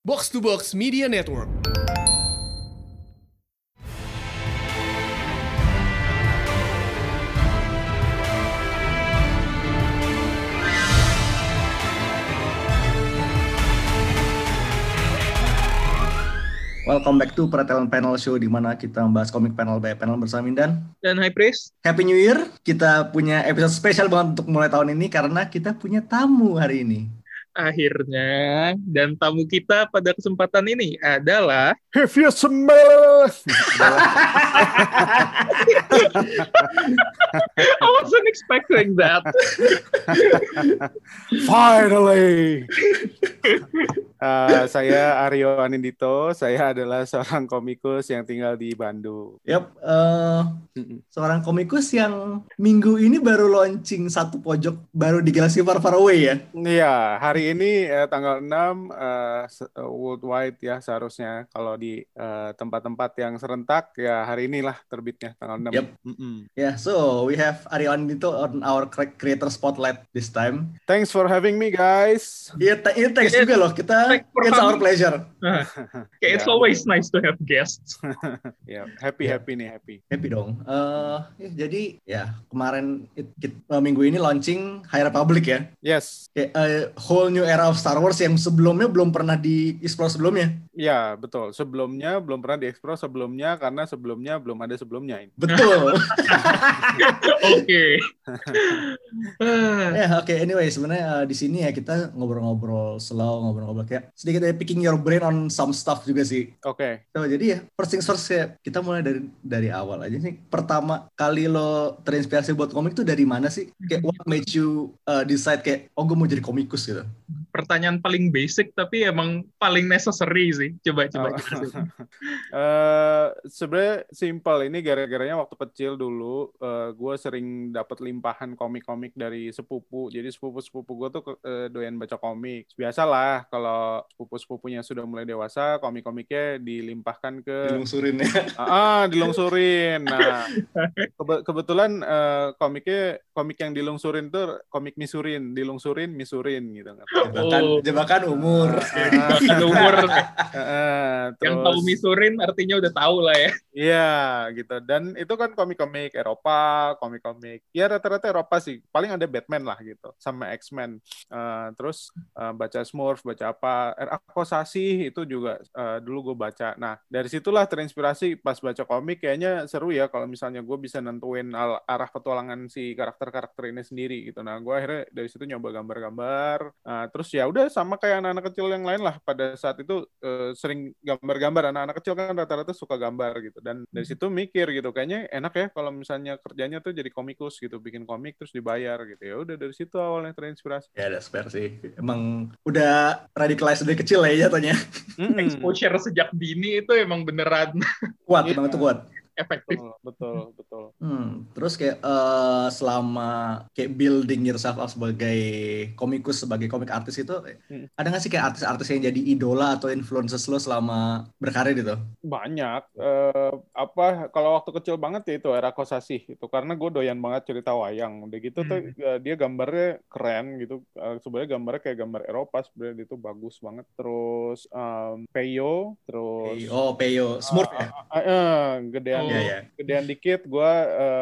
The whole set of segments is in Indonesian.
Box to Box Media Network. Welcome back to Peratelan Panel Show di mana kita membahas komik panel by panel bersama Mindan. Dan High Priest. Happy New Year. Kita punya episode spesial banget untuk mulai tahun ini karena kita punya tamu hari ini. Akhirnya, dan tamu kita pada kesempatan ini adalah If you smell I wasn't expecting that. finally. Uh, saya Aryo Anindito. Saya adalah seorang komikus yang tinggal di Bandung. Yap, eh, seorang komikus yang minggu ini baru launching satu pojok baru di Galaxy Far Far Away ya. Iya, hari ini eh, tanggal 6 eh, eh, worldwide ya seharusnya kalau di eh, tempat-tempat yang serentak ya hari inilah terbitnya tanggal 6. Yep. Mm-mm. Ya, so we have Aryo Anindito on our cre- creator spotlight this time. Thanks for having me guys. Iya, th- ini thanks Yeah, juga loh. Kita it's our pleasure. Okay, it's Ya. always nice to have guests. Ya, happy Ya. happy nih happy. Happy dong. Eh, ya, jadi ya kemarin it- kit- eh, minggu ini launching High Republic ya. Yes. Kayak eh, whole new era of Star Wars yang sebelumnya belum pernah di explore sebelumnya. Ya, betul. Sebelumnya belum pernah dieksplor sebelumnya karena sebelumnya belum ada sebelumnya ini. Betul. Oke. Ya oke anyway sebenarnya eh, di sini ya kita ngobrol-ngobrol slow ngobrol-ngobrol kayak sedikit ya picking your brain on some stuff juga sih. Oke. So, jadi ya first things first ya kita mulai dari dari awal aja nih. Pertama kali lo terinspirasi buat komik tuh dari mana sih? Kayak what made you uh, decide kayak oh gue mau jadi komikus gitu. Pertanyaan paling basic tapi emang paling necessary sih. Coba coba Oh. Eh sebenarnya simpel ini gara-garanya waktu kecil dulu gue sering dapat limpahan komik-komik dari sepupu. Jadi sepupu-sepupu gue tuh eh, doyan baca komik. Biasalah kalau sepupu-sepupunya sudah mulai dewasa, komik-komiknya dilimpahkan ke Dilungsurin ya. ah dilungsurin. Nah, kebe- kebetulan eh, komiknya komik yang dilungsurin tuh komik misurin, dilungsurin misurin gitu kan. Jebakan, Oh. jebakan umur. Ah, Ada umur ah, yang tahu misurin artinya udah tahu lah ya. Iya gitu dan itu kan komik-komik Eropa, komik-komik ya rata-rata Eropa sih paling ada Batman lah gitu sama X-Men Eh, terus eh, baca Smurf, baca apa R. Akosasi itu juga eh, dulu gue baca. Nah dari situlah terinspirasi pas baca komik kayaknya seru ya kalau misalnya gue bisa nentuin al- arah petualangan si karakter-karakter ini sendiri gitu. Nah gue akhirnya dari situ nyoba gambar-gambar. Eh, terus ya udah sama kayak anak-anak kecil yang lain lah pada saat itu eh, sering gambar-gambar anak-anak kecil kan rata-rata suka gambar gitu dan dari situ mikir gitu kayaknya enak ya kalau misalnya kerjanya tuh jadi komikus gitu bikin komik terus dibayar gitu ya udah dari situ awalnya terinspirasi Ya ada spare sih. Emang udah radicalized dari kecil lah ya jatuhnya. Mm-mm. Exposure sejak dini itu emang beneran Kuat, emang itu kuat. Efektif. betul betul betul Hmm, terus kayak eh, selama kayak building yourself up sebagai komikus, sebagai komik artis itu, Hmm. ada nggak sih kayak artis-artis yang jadi idola atau influences lo selama berkarir gitu? banyak eh, apa kalau waktu kecil banget ya itu era kosasih itu karena gue doyan banget cerita wayang udah gitu tuh Hmm. eh, dia gambarnya keren gitu Eh, sebenarnya gambarnya kayak gambar Eropa sebenarnya itu bagus banget terus em, Peyo terus Oh, Peyo, Smurf ya? Ah, ah, ah, gedean Oh. Iya, iya. gedean dikit gue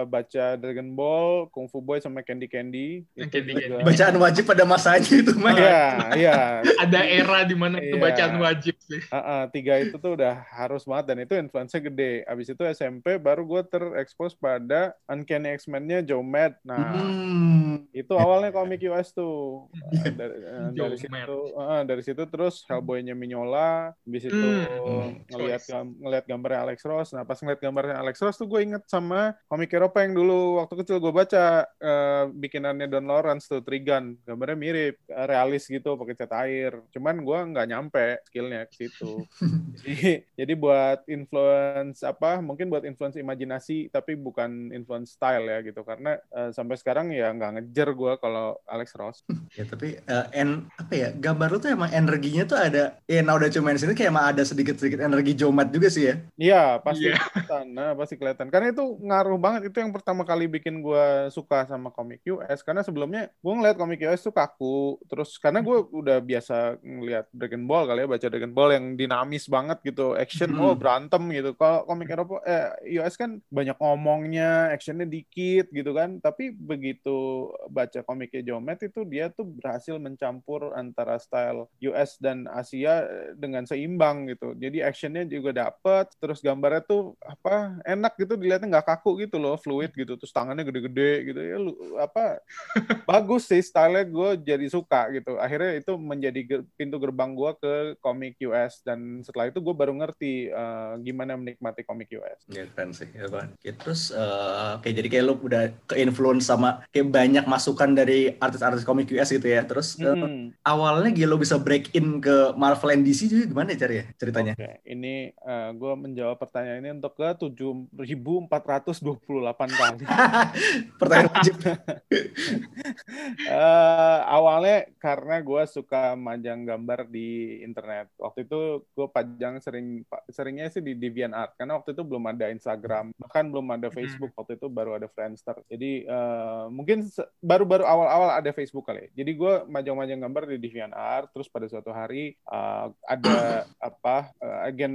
baca Dragon Ball Kung Fu Boy sama Candy Candy Candy juga- Candy. Bacaan wajib pada masanya itu mah. Iya, iya. Ada era di mana itu Iya. bacaan wajib sih. Ah, ah, tiga itu tuh udah harus banget dan itu influence-nya gede. Abis itu SMP baru gue terekspos pada Uncanny X-Men-nya Joe Mad. Nah, Hmm. itu awalnya komik US tuh. Iya. Uh, dari, uh, Joe dari situ, Mad. uh, dari situ terus Hellboy-nya Mignola. Abis itu Hmm. ngelihat ngelihat gambarnya Alex Ross. Nah, pas ngeliat gambarnya Alex Ross tuh gue inget sama komik Eropa yang dulu waktu kecil gue baca uh, bikinannya Don Lawrence tuh Trigun. Gambarnya mirip, uh, realis gitu pakai cat air. Cuman gue nggak nyampe skillnya ke situ. jadi, jadi buat influence apa? Mungkin buat influence imajinasi tapi bukan influence style ya gitu. Karena uh, sampai sekarang ya nggak ngejer gue kalau Alex Ross. Ya tapi eh, en apa ya gambar lu tuh emang energinya tuh ada ya that you mention it kayak emang ada sedikit-sedikit energi Jomat juga sih ya. Iya, pasti. Iya. Nah, pasti kelihatan. Karena itu ngaruh banget. Itu yang pertama kali bikin gue suka sama komik US. Karena sebelumnya gue ngeliat komik US tuh kaku. Terus karena gue udah biasa ngeliat Dragon Ball kali ya, baca Dragon Ball yang dinamis banget gitu. Action, Hmm. oh berantem gitu. Kalau komik Eropa, eh, US kan banyak ngomongnya, actionnya dikit gitu kan. Tapi begitu baca komiknya Jomet itu dia tuh berhasil mencampur antara style US dan Asia dengan seimbang gitu. Jadi actionnya juga dapet, terus gambarnya tuh apa enak gitu dilihatnya nggak kaku gitu loh, fluid gitu. Terus tangannya gede-gede gitu ya, lu, apa bagus sih stylenya gue jadi suka gitu. Akhirnya itu menjadi ger- pintu gerbang gue ke komik US dan setelah itu gue baru ngerti eh, gimana menikmati komik US. Ya keren sih, ya kan. Terus eh, kayak jadi kayak lu udah ke-influence sama kayak banyak masukan dari artis-artis komik US gitu ya. Terus Mm-mm. awalnya gitu lo bisa break in ke Marvel and DC juga gimana ya cari ya ceritanya? Oke, ini gue menjawab pertanyaan ini untuk ke 7.428 kali. Pertanyaan wajib. Eh, awalnya karena gue suka majang gambar di internet. Waktu itu gue pajang sering seringnya sih di DeviantArt karena waktu itu belum ada Instagram, bahkan belum ada Facebook. Waktu itu baru ada Friendster. Jadi eh, mungkin baru-baru awal-awal ada Facebook kali. ya. Jadi gue majang-majang gambar di DeviantArt. Terus pada suatu hari eh, ada apa eh, agen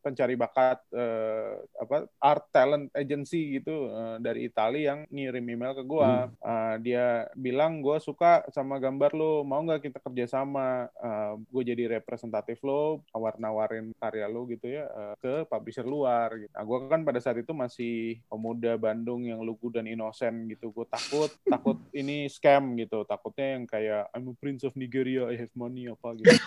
pencari bakat eh, apa art talent agency gitu eh, dari Italia yang ngirim email ke gue. Uh, dia bilang gue suka sama gambar lo, mau nggak kita kerjasama? Uh, gue jadi representatif lo, nawar-nawarin karya lo gitu ya uh, ke publisher luar. Gitu. Nah gue kan pada saat itu masih pemuda Bandung yang lugu dan inosen gitu. Gue takut, takut ini scam gitu. Takutnya yang kayak I'm a prince of Nigeria, I have money apa gitu.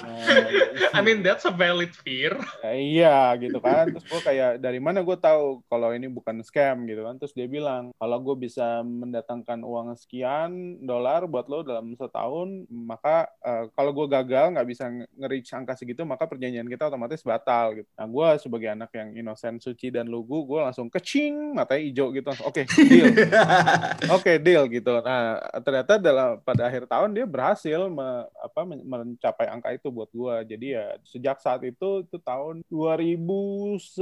Nah, I mean that's a valid fear. Ya, iya gitu kan terus gue kayak dari mana gue tahu kalau ini bukan scam gitu kan terus dia bilang kalau gue bisa mendatangkan uang sekian dolar buat lo dalam setahun maka eh, kalau gue gagal nggak bisa nge- nge-reach angka segitu maka perjanjian kita otomatis batal gitu nah gue sebagai anak yang inosen suci dan lugu gue langsung kecing matanya hijau gitu oke deal Oke deal gitu. Nah ternyata dalam pada akhir tahun dia berhasil me- apa, men- mencapai angka itu buat gua. Jadi ya sejak saat itu itu tahun 2011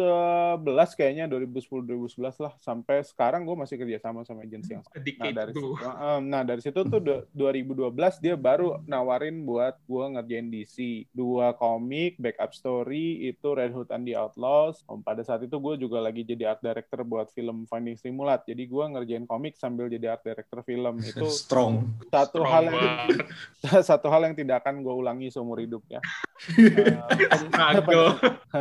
kayaknya 2010 2011 lah sampai sekarang gua masih kerja sama sama agensi yang sama. Nah dari situ, um, nah dari situ tuh du- 2012 dia baru nawarin buat gua ngerjain DC dua komik backup story itu Red Hood and the Outlaws. Um, pada saat itu gue juga lagi jadi art director buat film Finding Stimulat. Jadi gua ngerjain komik sambil jadi art director film itu Strong. satu Strong hal yang banget. satu hal yang tidak akan gue ulangi seumur hidup ya. Eh, Struggle.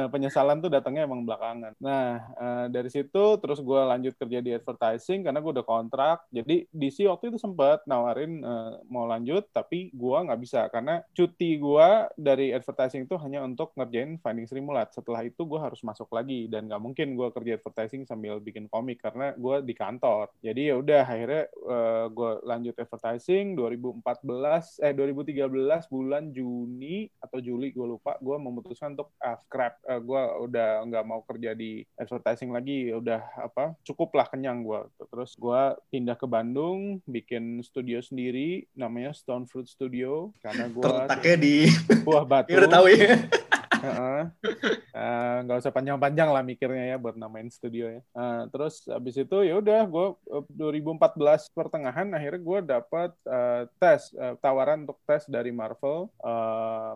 penyesalan tuh datangnya emang belakangan. Nah eh, dari situ terus gue lanjut kerja di advertising karena gue udah kontrak. Jadi DC waktu itu sempat nawarin eh, mau lanjut tapi gue nggak bisa karena cuti gue dari advertising itu hanya untuk ngerjain Finding Streamulat. Setelah itu gue harus masuk lagi dan nggak mungkin gue kerja advertising sambil bikin komik karena gue di kantor. Jadi ya udah akhirnya gue lanjut advertising 2014 eh 2013 bulan Juni atau Juli gue lupa gue memutuskan untuk ah, scrap gue udah nggak mau kerja di advertising lagi udah apa cukup lah kenyang gue terus gue pindah ke Bandung bikin studio sendiri namanya Stone Fruit Studio. Karena gue Terletaknya di buah batu. udah tahu ya. Eh, nggak usah panjang-panjang lah mikirnya ya buat namain studio ya. Eh, terus abis itu ya udah gue 2014 pertengahan akhirnya gue dapat eh, tes eh, tawaran untuk tes dari Marvel.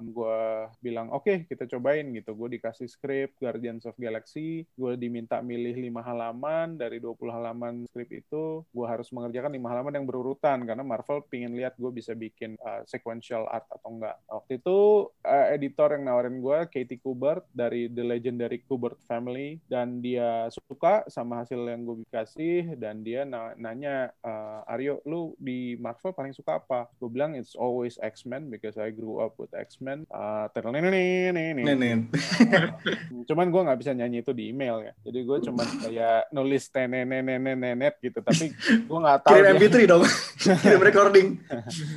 gue bilang oke kita cobain gitu. Gue dikasih skrip Guardians of Galaxy. Gue diminta milih lima halaman dari 20 halaman skrip itu. Gue harus mengerjakan lima halaman yang berurutan karena Marvel pingin lihat gue bisa bikin eh, sequential art atau enggak. Waktu itu eh, editor yang nawarin gue Katie Kubert dari The Legendary Kubert Family dan dia suka sama hasil yang gue kasih dan dia na- nanya eh, Aryo lu di Marvel paling suka apa? Gue bilang it's always X-Men because I grew up with X-Men. Uh, cuman gue nggak bisa nyanyi itu di email ya. Jadi gue cuman kayak nulis nenet gitu tapi gue nggak tahu Kirim dia- MP3 dong. Kirim recording.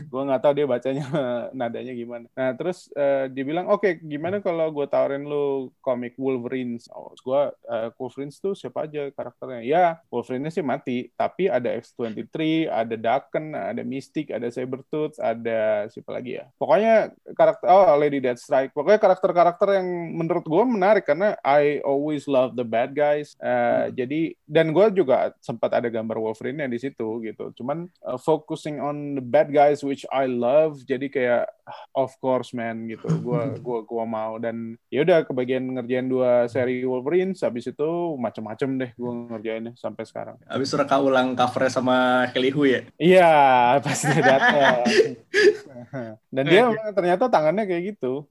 gue nggak tahu dia bacanya nadanya gimana. Nah terus eh, dia bilang oke gimana kalau kalau gue tawarin lu komik Wolverine, oh, gue uh, Wolverine tuh siapa aja karakternya? Ya, Wolverine sih mati, tapi ada X23, ada Daken, ada Mystic, ada Sabretooth, ada siapa lagi ya? Pokoknya karakter oh Lady Deathstrike. Pokoknya karakter-karakter yang menurut gue menarik karena I always love the bad guys. Uh, hmm. Jadi dan gue juga sempat ada gambar Wolverine yang di situ gitu. Cuman uh, focusing on the bad guys which I love. Jadi kayak of course man gitu. Gue gua gua mau dan ya udah kebagian ngerjain dua seri Wolverine habis itu macam-macam deh gue ngerjainnya sampai sekarang. Habis reka ulang covernya sama Kelly Hu ya? Iya, pasti datang. dan dia ternyata tangannya kayak gitu.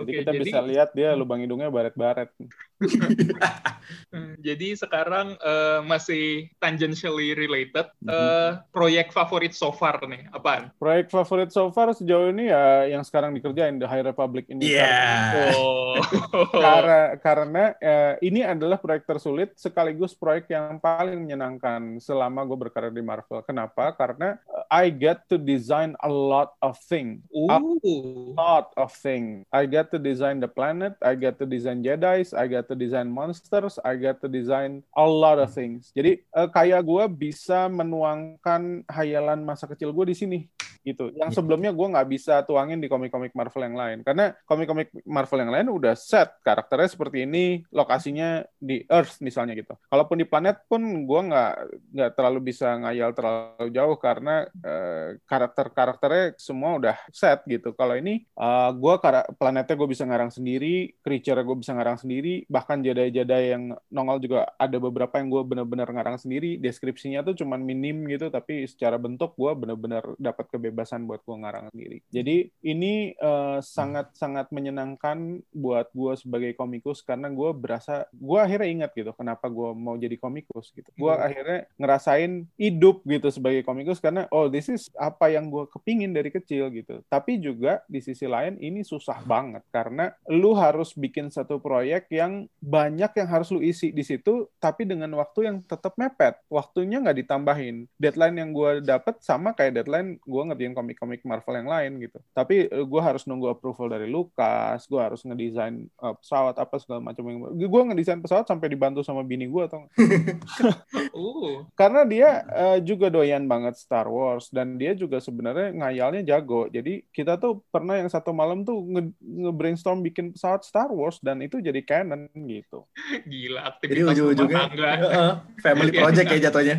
Jadi kita jadi... bisa lihat dia lubang hidungnya baret-baret. jadi sekarang uh, masih tangentially related. Uh, proyek favorit so far nih, apaan? Proyek favorit so far sejauh ini ya yang sekarang dikerjain The High Republic ini. Iya. Yeah. Oh. karena karena uh, ini adalah proyek tersulit sekaligus proyek yang paling menyenangkan selama gue berkarir di Marvel. Kenapa? Karena I get to design a lot of things. Ooh lot of things. I get to design the planet, I get to design Jedi's, I get to design monsters, I get to design a lot of things. Jadi uh, kayak gue bisa menuangkan hayalan masa kecil gue di sini gitu. Yang iya. sebelumnya gue nggak bisa tuangin di komik-komik Marvel yang lain karena komik-komik Marvel yang lain udah set karakternya seperti ini, lokasinya di Earth misalnya gitu. Kalaupun di planet pun gue nggak nggak terlalu bisa ngayal terlalu jauh karena uh, karakter-karakternya semua udah set gitu. Kalau ini uh, eh, gue planetnya gue bisa ngarang sendiri, creature gue bisa ngarang sendiri, bahkan jadai-jadai yang nongol juga ada beberapa yang gue bener-bener ngarang sendiri. Deskripsinya tuh cuman minim gitu, tapi secara bentuk gue bener-bener dapat kebebasan buat gue ngarang sendiri. Jadi ini uh, sangat-sangat menyenangkan buat gue sebagai komikus karena gue berasa gue akhirnya ingat gitu kenapa gue mau jadi komikus gitu. Gue hmm. akhirnya ngerasain hidup gitu sebagai komikus karena oh this is apa yang gue kepingin dari kecil gitu. Tapi juga di sisi lain ini susah banget karena lu harus bikin satu proyek yang banyak yang harus lu isi di situ tapi dengan waktu yang tetap mepet waktunya nggak ditambahin deadline yang gue dapet sama kayak deadline gue ngerjain komik-komik Marvel yang lain gitu tapi eh, gue harus nunggu approval dari Lucas gue harus ngedesain uh, pesawat apa segala macam yang gue ngedesain pesawat sampai dibantu sama bini gue atau uh. karena dia uh, juga doyan banget Star Wars dan dia juga sebenarnya ngayalnya jago jadi kita tuh pernah yang satu malam tuh nge-brainstorm bikin pesawat Star Wars dan itu jadi canon gitu. Gila, aktivitas Jadi ujung-ujungnya uh, family project ya jatuhnya.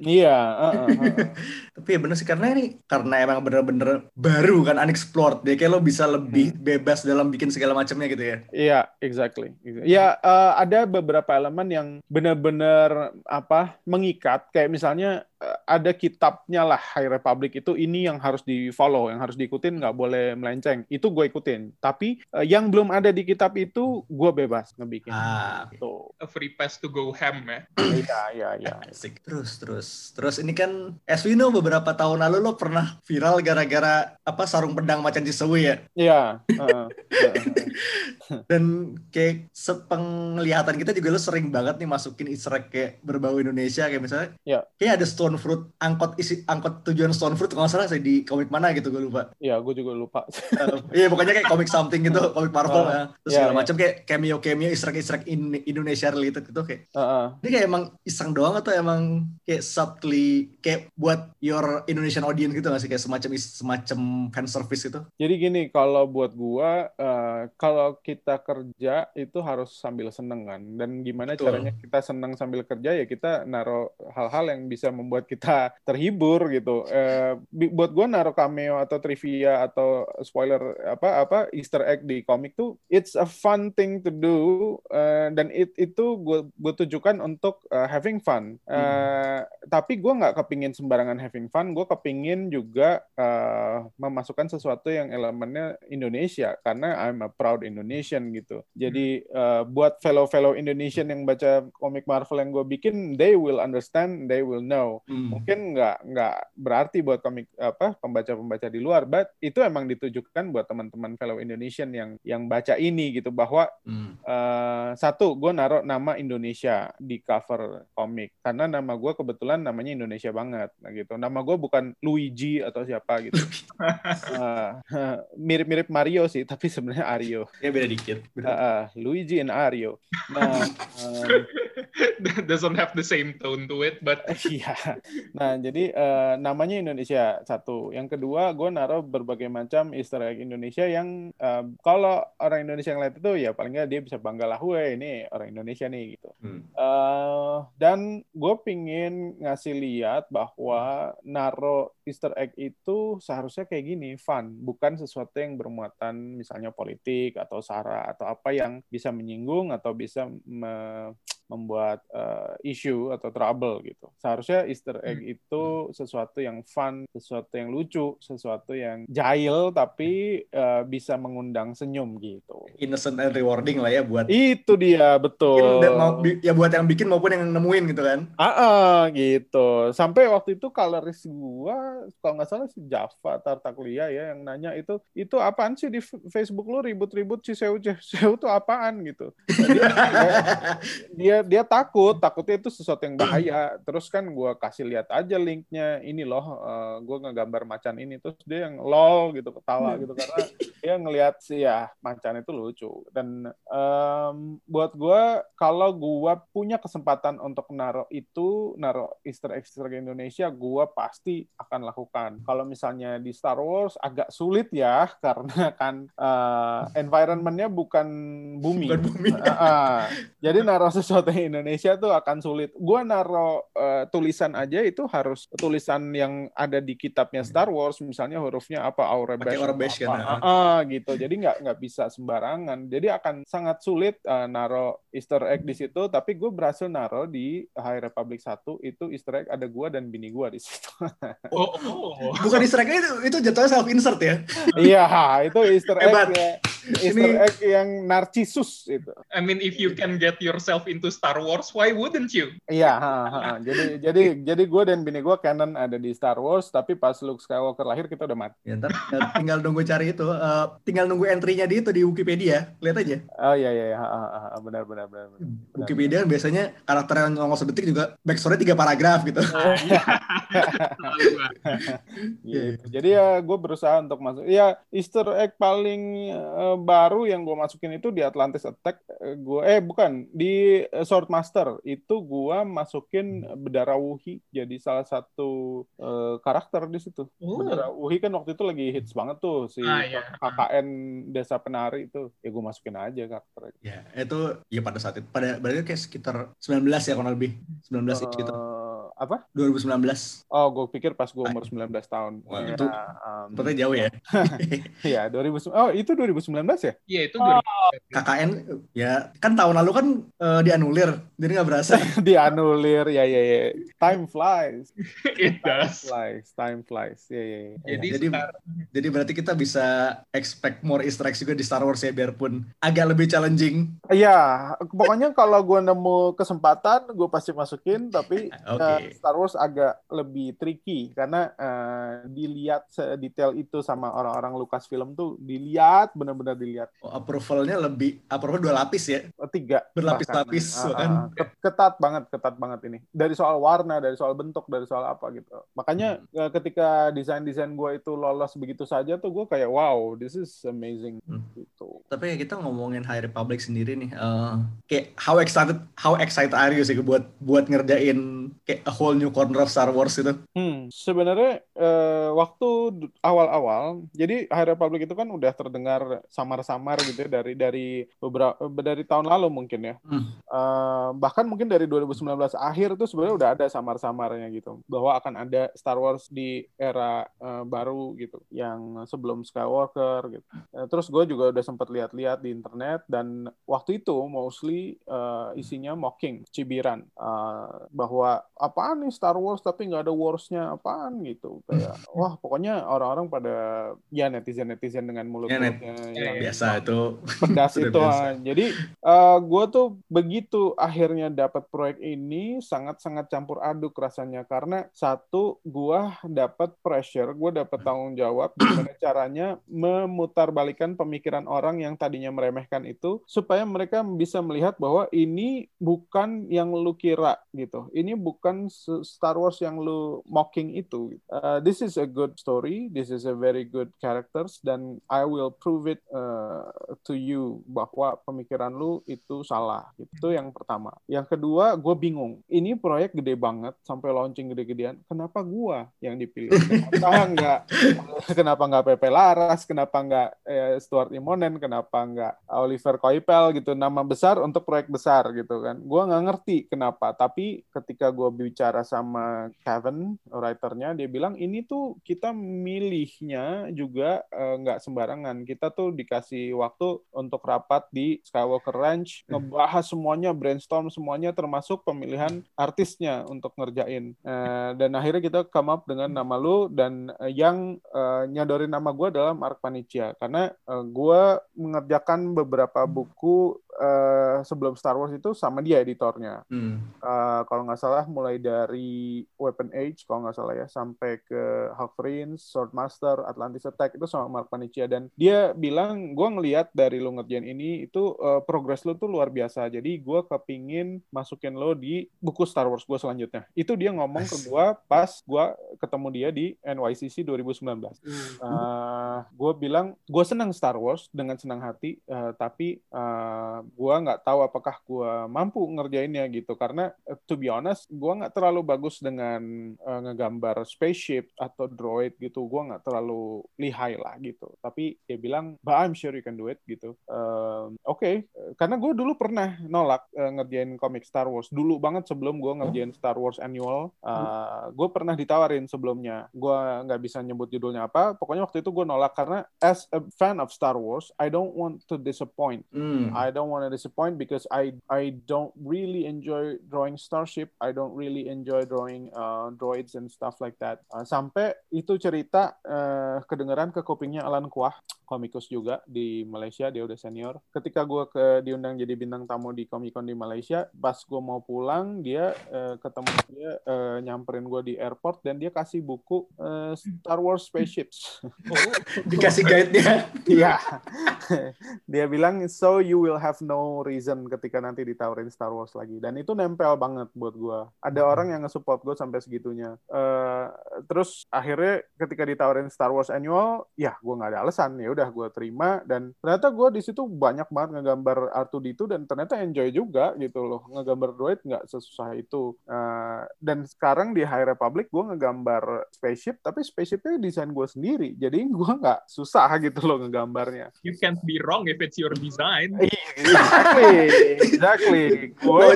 Iya. Uh, uh, uh. Tapi ya bener sih karena ini karena emang bener-bener baru kan unexplored. Dia kayak lo bisa lebih hmm. bebas dalam bikin segala macamnya gitu ya. Iya, exactly. Ya uh, ada beberapa elemen yang bener-bener apa mengikat kayak misalnya ada kitabnya lah High Republic itu ini yang harus di follow, yang harus diikutin nggak boleh melenceng. Itu gue ikutin. Tapi uh, yang belum ada di kitab itu gue bebas ngebikin. Ah, tuh. A free pass to go ham ya. Iya iya iya. Terus terus terus ini kan as we know beberapa tahun lalu lo pernah viral gara-gara apa sarung pedang macan Cisewi ya. Iya. Uh, Dan kayak sepenglihatan kita juga lo sering banget nih masukin easter egg kayak berbau Indonesia kayak misalnya. Iya. Kayak ada stone Stone Fruit angkot isi angkot tujuan Stone Fruit kalau salah saya di komik mana gitu gue lupa. Iya, gue juga lupa. uh, iya, pokoknya kayak komik something gitu, komik Marvel uh, ya. Terus yeah, segala yeah. macam kayak cameo cameo egg in Indonesia related gitu kayak. Uh, uh. Ini kayak emang iseng doang atau emang kayak subtly kayak buat your Indonesian audience gitu nggak sih kayak semacam semacam fan service gitu. Jadi gini, kalau buat gua uh, kalau kita kerja itu harus sambil seneng kan. Dan gimana Betul. caranya kita seneng sambil kerja ya kita naruh hal-hal yang bisa membuat buat kita terhibur gitu. Eh, buat gue naruh cameo atau trivia atau spoiler apa apa Easter egg di komik tuh it's a fun thing to do uh, dan it, itu gue gue tujukan untuk uh, having fun. Uh, hmm. Tapi gue nggak kepingin sembarangan having fun. Gue kepingin juga uh, memasukkan sesuatu yang elemennya Indonesia karena I'm a proud Indonesian gitu. Jadi uh, buat fellow-fellow Indonesian yang baca komik Marvel yang gue bikin, they will understand, they will know hmm. mungkin nggak nggak berarti buat komik apa pembaca-pembaca di luar, but itu emang ditujukan buat teman-teman fellow Indonesian yang yang baca ini gitu bahwa hmm. uh, satu gue naruh nama Indonesia di cover komik karena nama gue kebetulan namanya Indonesia banget, nah gitu. Nama gue bukan Luigi atau siapa gitu. uh, mirip-mirip Mario sih, tapi sebenarnya Ario. Ya beda dikit. Beda. Uh, Luigi and Ario. Nah, um, doesn't have the same tone to it, but iya. Nah, jadi uh, namanya Indonesia satu. Yang kedua, gue naruh berbagai macam Easter egg Indonesia yang uh, kalau orang Indonesia yang lihat itu ya paling nggak dia bisa bangga lah, gue ini orang Indonesia nih gitu. Hmm. Uh, dan gue pingin ngasih lihat bahwa naro Easter egg itu seharusnya kayak gini, fun, bukan sesuatu yang bermuatan misalnya politik atau sara atau apa yang bisa menyinggung atau bisa me membuat uh, isu atau trouble gitu. Seharusnya Easter egg hmm. itu sesuatu yang fun, sesuatu yang lucu, sesuatu yang jahil tapi uh, bisa mengundang senyum gitu. Innocent and rewarding lah ya buat. Itu dia betul. mau, ya buat yang bikin maupun yang nemuin gitu kan. Ah uh, gitu. Sampai waktu itu coloris gua kalau nggak salah si Java Tartaklia ya yang nanya itu itu apaan sih di Facebook lu ribut-ribut si Seu Seu tuh apaan gitu. Dia, dia dia takut takutnya itu sesuatu yang bahaya. Terus kan gue kasih lihat aja linknya ini loh uh, eh, gue ngegambar macan ini. Terus dia yang lol gitu ketawa gitu karena dia ngelihat sih ya macan itu lucu. Dan um, buat gue kalau gue punya kesempatan untuk naro itu naro Easter egg Easter egg Indonesia gue pasti akan lakukan. Kalau misalnya di Star Wars agak sulit ya karena kan uh, environmentnya bukan bumi, bukan bumi. Uh, uh, jadi naro sesuatu Indonesia tuh akan sulit. Gua naro uh, tulisan aja itu harus tulisan yang ada di kitabnya Star Wars, misalnya hurufnya apa Aurebesh, Aurebesh kan. Uh, uh, gitu. Jadi nggak nggak bisa sembarangan. Jadi akan sangat sulit uh, naro Easter egg di situ. Tapi gue berhasil naro di High Republic 1 itu Easter egg ada gua dan bini gua di situ. oh, oh. Bukan Easter egg itu itu jatuhnya self insert ya? Iya, itu Easter egg. Ya. Easter egg yang narcisus itu. I mean if you can get yourself into Star Wars, why wouldn't you? Iya, jadi jadi jadi gue dan bini gue canon ada di Star Wars, tapi pas Luke Skywalker lahir kita udah mati. Ya, ntar tinggal nunggu cari itu, uh, tinggal nunggu entry-nya di itu di Wikipedia, lihat aja. Oh iya iya, iya. benar benar benar. benar. Wikipedia benar. biasanya karakter yang nongol sedetik juga backstory tiga paragraf gitu. gitu. Jadi ya gue berusaha untuk masuk. Ya Easter egg paling uh, baru yang gue masukin itu di Atlantis Attack. Uh, gue eh bukan di uh, Swordmaster itu gue masukin Bedara Wuhi jadi salah satu uh, karakter di situ. Oh. Bedara Wuhi kan waktu itu lagi hits banget tuh si ah, iya. KKN Desa Penari itu. Ya gue masukin aja karakter. Ya itu ya pada saat itu pada berarti kayak sekitar 19 ya kurang lebih 19 uh, gitu apa? 2019. Oh, gue pikir pas gue umur 19 tahun. Wah, ya, itu um, jauh ya. Iya, 2000 Oh, itu 2019 ya? Iya, itu oh. KKN ya kan tahun lalu kan uh, dianulir, jadi nggak berasa. dianulir, ya ya ya. Time flies. It does. Time flies, time flies. Ya ya. ya. Jadi jadi, jadi berarti kita bisa expect more Easter eggs juga di Star Wars ya biarpun agak lebih challenging. Iya, pokoknya kalau gue nemu kesempatan, gue pasti masukin tapi okay. Star Wars agak lebih tricky karena uh, dilihat sedetail itu sama orang-orang Lucasfilm tuh dilihat benar-benar dilihat. Oh, approvalnya lebih approval dua lapis ya? Oh, tiga. Berlapis-lapis uh, kan. ketat banget, ketat banget ini. Dari soal warna, dari soal bentuk, dari soal apa gitu. Makanya hmm. uh, ketika desain-desain gue itu lolos begitu saja tuh gue kayak wow, this is amazing hmm. gitu. Tapi kita ngomongin High Republic sendiri nih, uh, kayak how excited how excited are you sih buat buat ngerjain kayak a whole new corner of Star Wars itu? Hmm, sebenarnya uh, waktu awal-awal, jadi High Republic itu kan udah terdengar samar-samar gitu ya dari dari beberapa dari tahun lalu mungkin ya. Hmm. Uh, bahkan mungkin dari 2019 akhir tuh sebenarnya udah ada samar-samarnya gitu bahwa akan ada Star Wars di era uh, baru gitu yang sebelum Skywalker gitu. Uh, terus gue juga udah sempat lihat lihat-lihat di internet dan waktu itu mostly uh, isinya mocking, cibiran uh, bahwa apaan nih Star Wars tapi nggak ada Warsnya apaan gitu. Kayak wah pokoknya orang-orang pada ya netizen netizen dengan mulut ya, yang biasa itu. pedas itu biasa. jadi uh, gue tuh begitu akhirnya dapat proyek ini sangat-sangat campur aduk rasanya. Karena satu gue dapat pressure gue dapat tanggung jawab gimana caranya memutarbalikan pemikiran orang yang tadinya meremehkan itu supaya mereka bisa melihat bahwa ini bukan yang lu kira gitu. Ini bukan Star Wars yang lu mocking itu. Uh, this is a good story. This is a very good characters dan I will prove it uh, to you bahwa pemikiran lu itu salah. Itu yang pertama. Yang kedua, gue bingung. Ini proyek gede banget sampai launching gede-gedean. Kenapa gue yang dipilih? Kenapa nggak? Kenapa nggak Pepe Laras? Kenapa nggak eh, Stuart Immonen? Kenapa nggak Oliver Coipel gitu? Nama besar untuk proyek besar gitu kan? Gue nggak ngerti kenapa. Tapi ketika gue bicara sama Kevin, writernya, dia bilang ini tuh kita milihnya juga eh, nggak uh, sembarangan. Kita tuh dikasih waktu untuk rapat di Skywalker Ranch, hmm. ngebahas semuanya, brainstorm semuanya, termasuk pemilihan artisnya untuk ngerjain. Uh, dan akhirnya kita come up dengan nama lu dan uh, yang uh, nyadorin nama gue adalah Mark Panicia karena uh, gue mengerjakan beberapa buku uh, sebelum Star Wars itu sama dia editornya. Hmm. Uh, kalau nggak salah mulai dari Weapon Age kalau nggak salah ya sampai ke Half Prince, Swordmaster, Atlantis Attack itu sama Mark Panicia dan dia bilang gue ngelihat dari lo ngerjain ini itu uh, progres lo tuh luar biasa. Jadi gue kepingin masukin lo di buku Star Wars gue selanjutnya. Itu dia ngomong ke gue pas gue ketemu dia di NYCC 2019. Hmm. Uh, gue bilang gue senang Star Wars dengan senang hati, uh, tapi uh, gue nggak tahu apakah gue mampu ngerjainnya gitu. Karena uh, to be honest gue nggak terlalu bagus dengan uh, ngegambar spaceship atau droid gitu. Gue nggak terlalu lihai lah gitu. Tapi dia bilang but I'm sure you can do it gitu. Uh, oke. Okay. karena gue dulu pernah nolak uh, ngerjain komik Star Wars. Dulu banget sebelum gue ngerjain Star Wars annual. Uh, gue pernah ditawarin sebelumnya. Gue nggak bisa nyebut judulnya apa. Pokoknya waktu itu gue nolak karena as a fan of Star Wars I don't want to disappoint. Mm. I don't want want to disappoint because I I don't really enjoy drawing starship. I don't really enjoy drawing uh, droids and stuff like that. Uh, sampai itu cerita uh, kedengeran ke kupingnya Alan Kuah komikus juga di Malaysia dia udah senior ketika gue ke diundang jadi bintang tamu di Comic Con di Malaysia pas gue mau pulang dia uh, ketemu dia uh, nyamperin gue di airport dan dia kasih buku uh, Star Wars Spaceships oh, dikasih guide-nya iya dia bilang so you will have no reason ketika nanti ditawarin Star Wars lagi. Dan itu nempel banget buat gue ada orang yang nge-support gue sampai segitunya. Uh, terus akhirnya ketika ditawarin Star Wars annual ya gue nggak ada alasan. Ya udah gue terima. Dan ternyata gue di situ banyak banget ngegambar R2D2 dan ternyata enjoy juga gitu loh. Ngegambar droid nggak sesusah itu. Uh, dan sekarang di High Republic gue ngegambar spaceship tapi spaceshipnya desain gue sendiri. Jadi gue nggak susah gitu loh ngegambarnya. You can't be wrong if it's your design. Iya, exactly exactly. Gue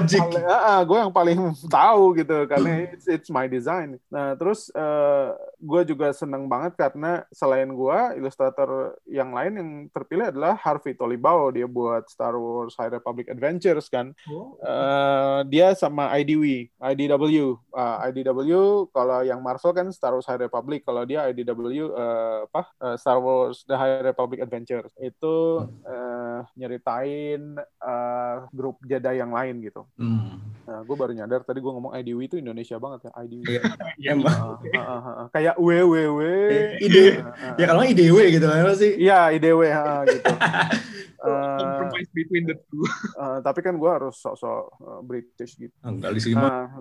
uh, gue yang paling tahu gitu karena it's, it's my design. Nah terus uh, gue juga seneng banget karena selain gue ilustrator yang lain yang terpilih adalah Harvey Tolibao dia buat Star Wars High Republic Adventures kan? Oh. uh, dia sama IDW IDW uh, IDW kalau yang Marvel kan Star Wars High Republic. Kalau dia IDW uh, eh, apa? Uh, Star Wars The High Republic Adventures. Itu uh, nyeritain uh, grup Jedi yang lain gitu hmm. nah, gue baru nyadar tadi gue ngomong IDW itu Indonesia banget ya IDW iya, uh, uh, uh, uh, kayak WWW ide uh, uh, ya kalau IDW gitu kan sih Iya, IDW ha, gitu. uh, compromise between the two. Uh, tapi kan gue harus sok-sok uh, British gitu. Enggak di sini apa.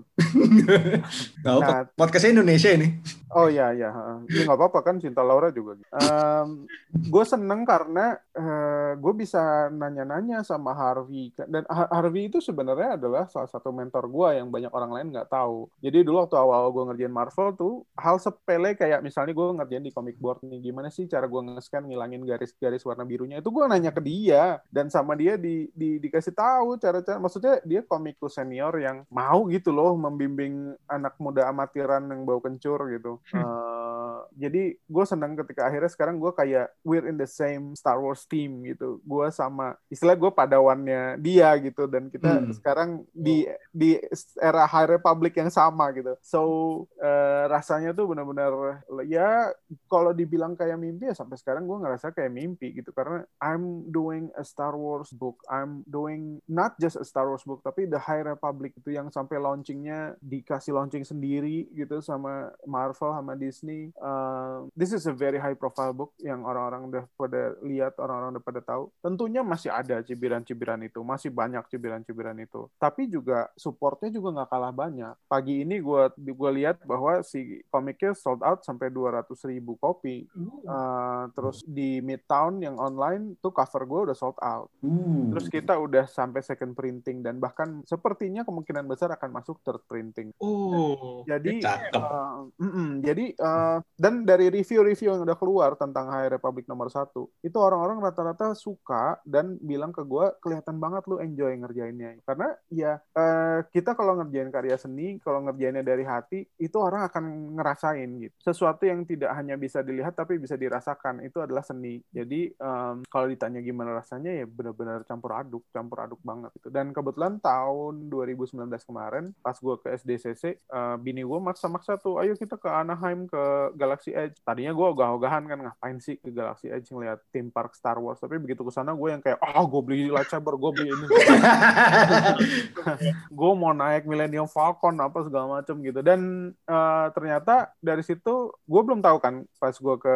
Nah, Podcastnya Indonesia ini. Oh iya iya. Ini nggak apa-apa kan Cinta Laura juga. Gitu. Um, gue seneng karena uh, gue bisa nanya-nanya sama Harvey dan Harvey itu sebenarnya adalah salah satu mentor gue yang banyak orang lain nggak tahu. Jadi dulu waktu awal gue ngerjain Marvel tuh hal sepele kayak misalnya gue ngerjain di comic board nih gimana sih cara gue nge-scan ngilangin garis-garis warna birunya itu gue nanya ke dia dan sama dia di, di dikasih tahu cara-cara maksudnya dia komikus senior yang mau gitu loh membimbing anak muda amatiran yang bau kencur gitu. Uh, jadi gue senang ketika akhirnya sekarang gue kayak we're in the same Star Wars team gitu. Gue sama istilah gue padawannya dia gitu dan kita hmm. sekarang di di era High Republic yang sama gitu. So uh, rasanya tuh benar-benar ya kalau dibilang kayak mimpi ya sampai sekarang gue ngerasa kayak mimpi gitu karena I'm doing a Star Wars book. I'm doing not just a Star Wars book tapi the High Republic itu yang sampai launchingnya dikasih launching sendiri gitu sama Marvel sama Disney. Uh, this is a very high profile book yang orang-orang udah pada lihat, orang-orang udah pada tahu. Tentunya masih ada cibiran-cibiran itu, masih banyak cibiran-cibiran itu. Tapi juga supportnya juga nggak kalah banyak. Pagi ini gue gue lihat bahwa si komiknya sold out sampai 200 ribu kopi. Uh, terus di Midtown yang online tuh cover gue udah sold out. Uh. Terus kita udah sampai second printing dan bahkan sepertinya kemungkinan besar akan masuk third printing. Oh. Jadi uh, mm -mm, jadi uh, dan dari review-review yang udah keluar tentang High Republic nomor satu itu orang-orang rata-rata suka dan bilang ke gue kelihatan banget lu enjoy ngerjainnya. Karena ya uh, kita kalau ngerjain karya seni kalau ngerjainnya dari hati itu orang akan ngerasain gitu. Sesuatu yang tidak hanya bisa dilihat tapi bisa dirasakan itu adalah seni. Jadi um, kalau ditanya gimana rasanya ya benar-benar campur aduk campur aduk banget gitu. Dan kebetulan tahun 2019 kemarin pas gue ke SDCC uh, bini gue maksa-maksa tuh ayo kita ke Anaheim ke Galaxy Edge. Tadinya gue ogah-ogahan kan ngapain sih ke Galaxy Edge ngeliat theme park Star Wars. Tapi begitu ke sana gue yang kayak ah oh, gue beli lightsaber gue beli ini. Gue mau naik Millennium Falcon apa segala macem gitu. Dan uh, ternyata dari situ gue belum tahu kan pas gue ke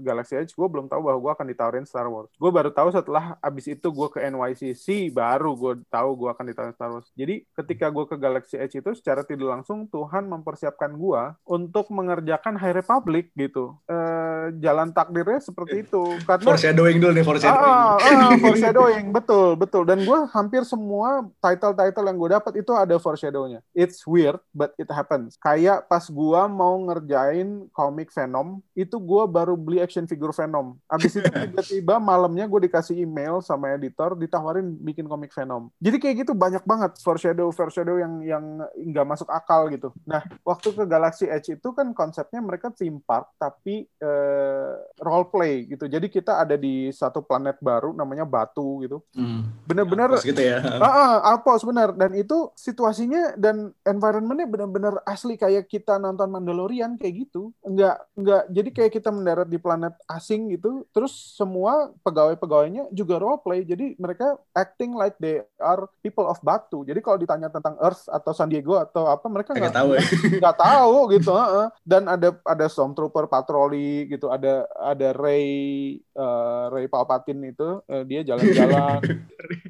Galaxy Edge gue belum tahu bahwa gue akan ditawarin Star Wars. Gue baru tahu setelah abis itu gue ke NYCC baru gue tahu gue akan ditawarin Star Wars. Jadi ketika gue ke Galaxy Edge itu secara tidak langsung Tuhan mempersiapkan gue untuk mengerjakan High Republic gitu. Uh, jalan takdirnya seperti itu. Karena foreshadowing dulu nih foreshadowing. Ah, ah, foreshadowing betul betul. Dan gue hampir semua title-title yang gue dapat itu ada foreshadownya. It's weird but it happens. Kayak pas gue mau ngerjain komik Venom, itu gue baru beli action figure Venom. Abis itu tiba-tiba malamnya gue dikasih email sama editor ditawarin bikin komik Venom. Jadi kayak gitu banyak banget foreshadow foreshadow yang yang nggak masuk akal gitu. Nah waktu ke Galaxy Edge itu kan konsepnya mereka theme park tapi uh, role play gitu. Jadi kita ada di satu planet baru namanya Batu gitu. Hmm. Bener-bener gitu ya. Uh, uh, Alpos bener dan itu situasinya dan environmentnya bener-bener asli kayak kita nonton Mandalorian kayak gitu. Enggak enggak jadi kayak kita mendarat di planet asing gitu. Terus semua pegawai-pegawainya juga role play. Jadi mereka acting like they are people of Batu. Jadi kalau ditanya tentang Earth atau San Diego atau apa mereka nggak tahu ya. nggak tahu gitu dan ada ada stormtrooper patroli gitu ada ada Ray uh, Ray Palpatine itu uh, dia jalan-jalan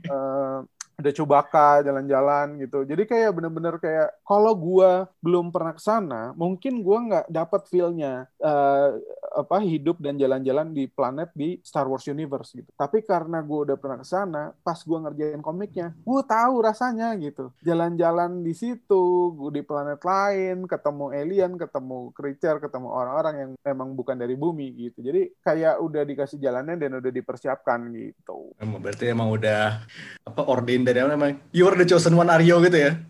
uh, ada Cubaka jalan-jalan gitu. Jadi kayak bener-bener kayak kalau gua belum pernah ke sana, mungkin gua nggak dapat feel-nya uh, apa hidup dan jalan-jalan di planet di Star Wars Universe gitu. Tapi karena gua udah pernah ke sana, pas gua ngerjain komiknya, gua tahu rasanya gitu. Jalan-jalan di situ, gua di planet lain, ketemu alien, ketemu creature, ketemu orang-orang yang emang bukan dari bumi gitu. Jadi kayak udah dikasih jalannya dan udah dipersiapkan gitu. Berarti emang udah apa ordained dari apa namanya you are the chosen one Aryo gitu ya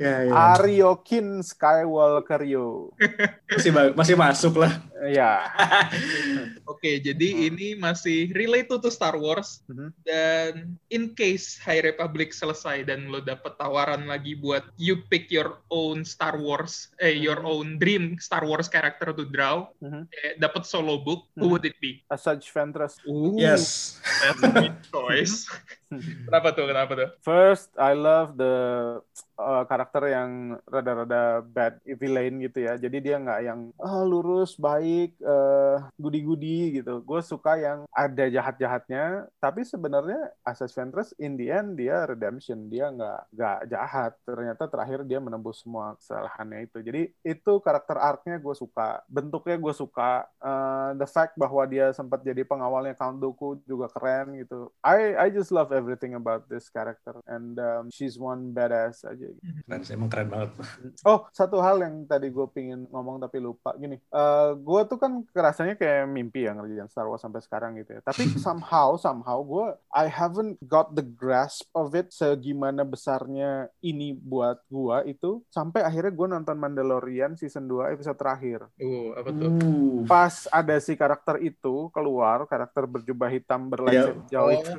ya, ya. Aryo Kin Skywalker yo masih masih masuk lah ya oke jadi hmm. ini masih relate to Star Wars hmm. dan in case High Republic selesai dan lo dapet tawaran lagi buat you pick your own Star Wars eh hmm. your own dream Star Wars character to draw hmm. eh, dapat solo book who would it be Asajj Ventress Ooh. yes choice. kenapa tuh? Kenapa tuh? First, I love the uh, karakter yang rada-rada bad villain gitu ya. Jadi dia nggak yang oh, lurus, baik, uh, goody-goody gitu. Gue suka yang ada jahat-jahatnya, tapi sebenarnya Asas Ventress in the end dia redemption. Dia nggak nggak jahat. Ternyata terakhir dia menembus semua kesalahannya itu. Jadi itu karakter arc-nya gue suka. Bentuknya gue suka. Uh, the fact bahwa dia sempat jadi pengawalnya Count Dooku juga keren gitu. I I just love everything about this character and um, she's one badass aja. Gitu. Keren, emang keren banget. Oh satu hal yang tadi gue pingin ngomong tapi lupa gini. Uh, gue tuh kan kerasanya kayak mimpi ya ngerjain Star Wars sampai sekarang gitu ya. Tapi somehow somehow gue I haven't got the grasp of it segimana besarnya ini buat gue itu sampai akhirnya gue nonton Mandalorian season 2 episode terakhir. Uh, apa tuh? Uh. Pas ada si karakter itu keluar, karakter berjubah hitam berlayar yeah. jauh oh, itu.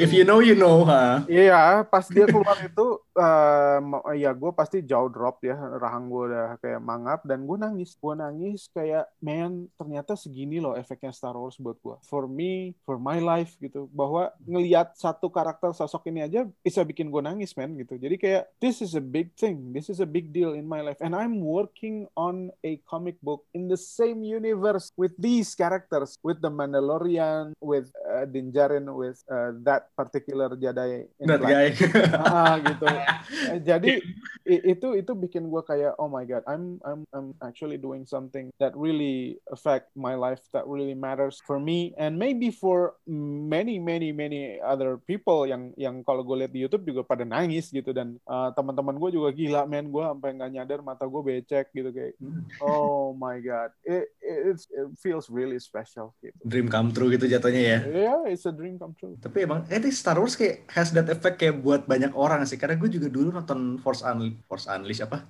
If you know, you know, ha. Huh? Iya, pas dia keluar itu, uh, ya gue pasti jauh drop ya, rahang gue udah kayak mangap dan gue nangis. Gue nangis kayak, man, ternyata segini loh efeknya Star Wars buat gue. For me, for my life gitu, bahwa ngelihat satu karakter sosok ini aja bisa bikin gue nangis, man gitu. Jadi kayak, this is a big thing, this is a big deal in my life, and I'm working on a comic book in the same universe with these characters, with the Mandalorian, with uh, Din with uh, that particular Jedi. That guy. ah, gitu. Jadi itu itu bikin gue kayak oh my god, I'm I'm I'm actually doing something that really affect my life, that really matters for me, and maybe for many many many other people yang yang kalau gue lihat di YouTube juga pada nangis gitu dan uh, teman-teman gue juga gila men gue sampai nggak nyadar mata gue becek gitu kayak hmm. oh my god it, it, it feels really special gitu. Dream come true gitu jatuhnya ya. Yeah, it's a dream come true. Tapi emang eh Star Wars kayak has that effect kayak buat banyak orang sih. Karena gue juga dulu nonton Force Unleashed, Force Unleashed apa?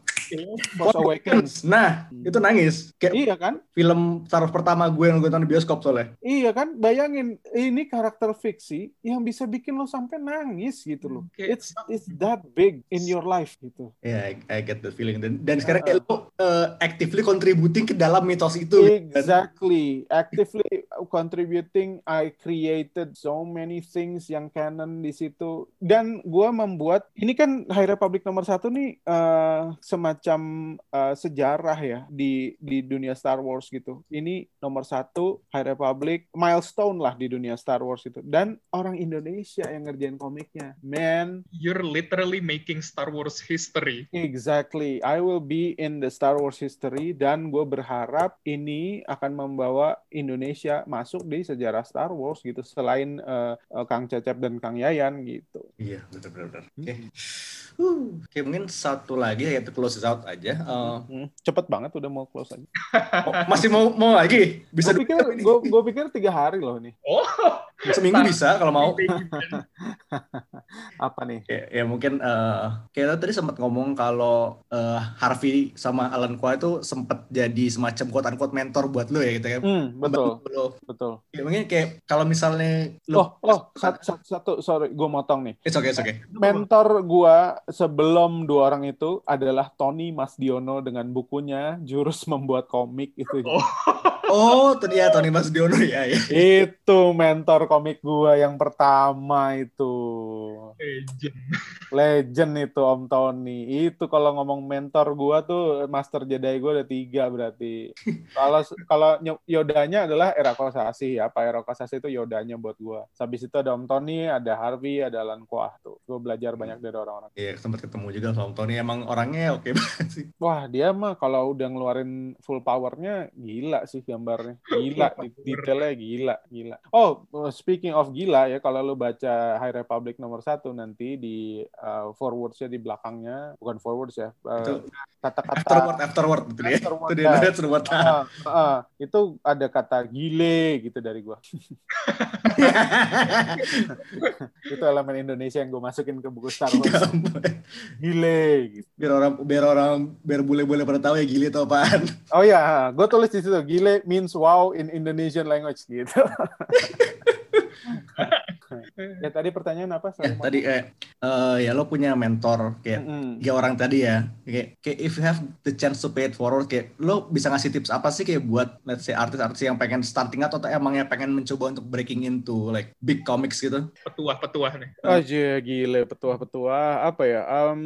Force Awakens. Nah, hmm. itu nangis. Kayak iya kan? Film Star Wars pertama gue yang gue tonton di bioskop soalnya. Iya kan? Bayangin ini karakter fiksi yang bisa bikin lo sampai nangis gitu loh. Okay. It's it's that big in your life gitu. Yeah, I, I get the feeling. Dan, dan sekarang kayak lo uh, actively contributing ke dalam mitos itu. Exactly. Kan? Actively contributing. I created so many things yang canon di situ. Dan gue membuat ini kan High Republic nomor satu nih uh, semacam uh, sejarah ya di di dunia Star Wars gitu. Ini nomor satu High Republic milestone lah di dunia Star Wars itu. Dan orang Indonesia yang ngerjain komiknya. Man, you're literally making Star Wars history. Exactly. I will be in the Star Wars history dan gue berharap ini akan membawa Indonesia masuk di sejarah Star Wars gitu selain uh, uh, Kang Cecep dan Kang Yayan gitu. Iya, benar-benar. Oke. Okay. Uh, Oke, okay, mungkin satu lagi yaitu close out aja. Uh, hmm. Cepet banget udah mau close aja. oh, masih mau mau lagi? Bisa gue pikir, gue, pikir tiga hari loh nih. Oh, seminggu bisa kalau mau. Apa nih? Ya, ya mungkin uh, kayak tadi sempat ngomong kalau uh, Harvey sama Alan Kwa itu sempat jadi semacam quote unquote mentor buat lo ya gitu ya. Hmm, betul. Lo. Betul. Ya mungkin kayak kalau misalnya lo Oh, oh satu, satu, satu sorry, gue motong nih. It's okay, it's okay. Mentor gue sebelum dua orang itu adalah Tony Masdiono dengan bukunya Jurus Membuat Komik itu. Oh. Oh, ternyata Tony Masdiono ya, ya. Itu mentor komik gua yang pertama itu. Legend. Legend itu Om Tony. Itu kalau ngomong mentor gua tuh Master Jedi gua ada tiga berarti. Kalau kalau Yodanya adalah era Kosasi apa era Kosasi itu Yodanya buat gua. Habis itu ada Om Tony, ada Harvey, ada Alan Kuah tuh. Gua belajar banyak dari orang-orang. Iya, sempat ketemu juga sama Om Tony. Emang orangnya oke okay banget sih. Wah, dia mah kalau udah ngeluarin full powernya gila sih gambarnya. Gila, detailnya gila, gila. Oh, speaking of gila ya, kalau lu baca High Republic nomor satu nanti di uh, forwardsnya di belakangnya, bukan forwards ya, uh, kata-kata afterword, afterword gitu ya. Itu dia lihat uh, uh, uh, itu ada kata gile gitu dari gua. itu elemen Indonesia yang gue masukin ke buku Star Wars. gile gitu. Biar orang biar orang biar bule-bule pada tahu ya gile itu apaan. Oh ya, gue tulis di situ gile means wow in Indonesian language gitu. ya tadi pertanyaan apa? Ya, tadi eh uh, ya lo punya mentor kayak mm -hmm. ya orang tadi ya kayak, kayak if you have the chance to pay it forward kayak lo bisa ngasih tips apa sih kayak buat let's say artis-artis yang pengen starting atau emangnya pengen mencoba untuk breaking into like big comics gitu? Petuah-petuah nih. Aja gile petuah-petuah apa ya? Um,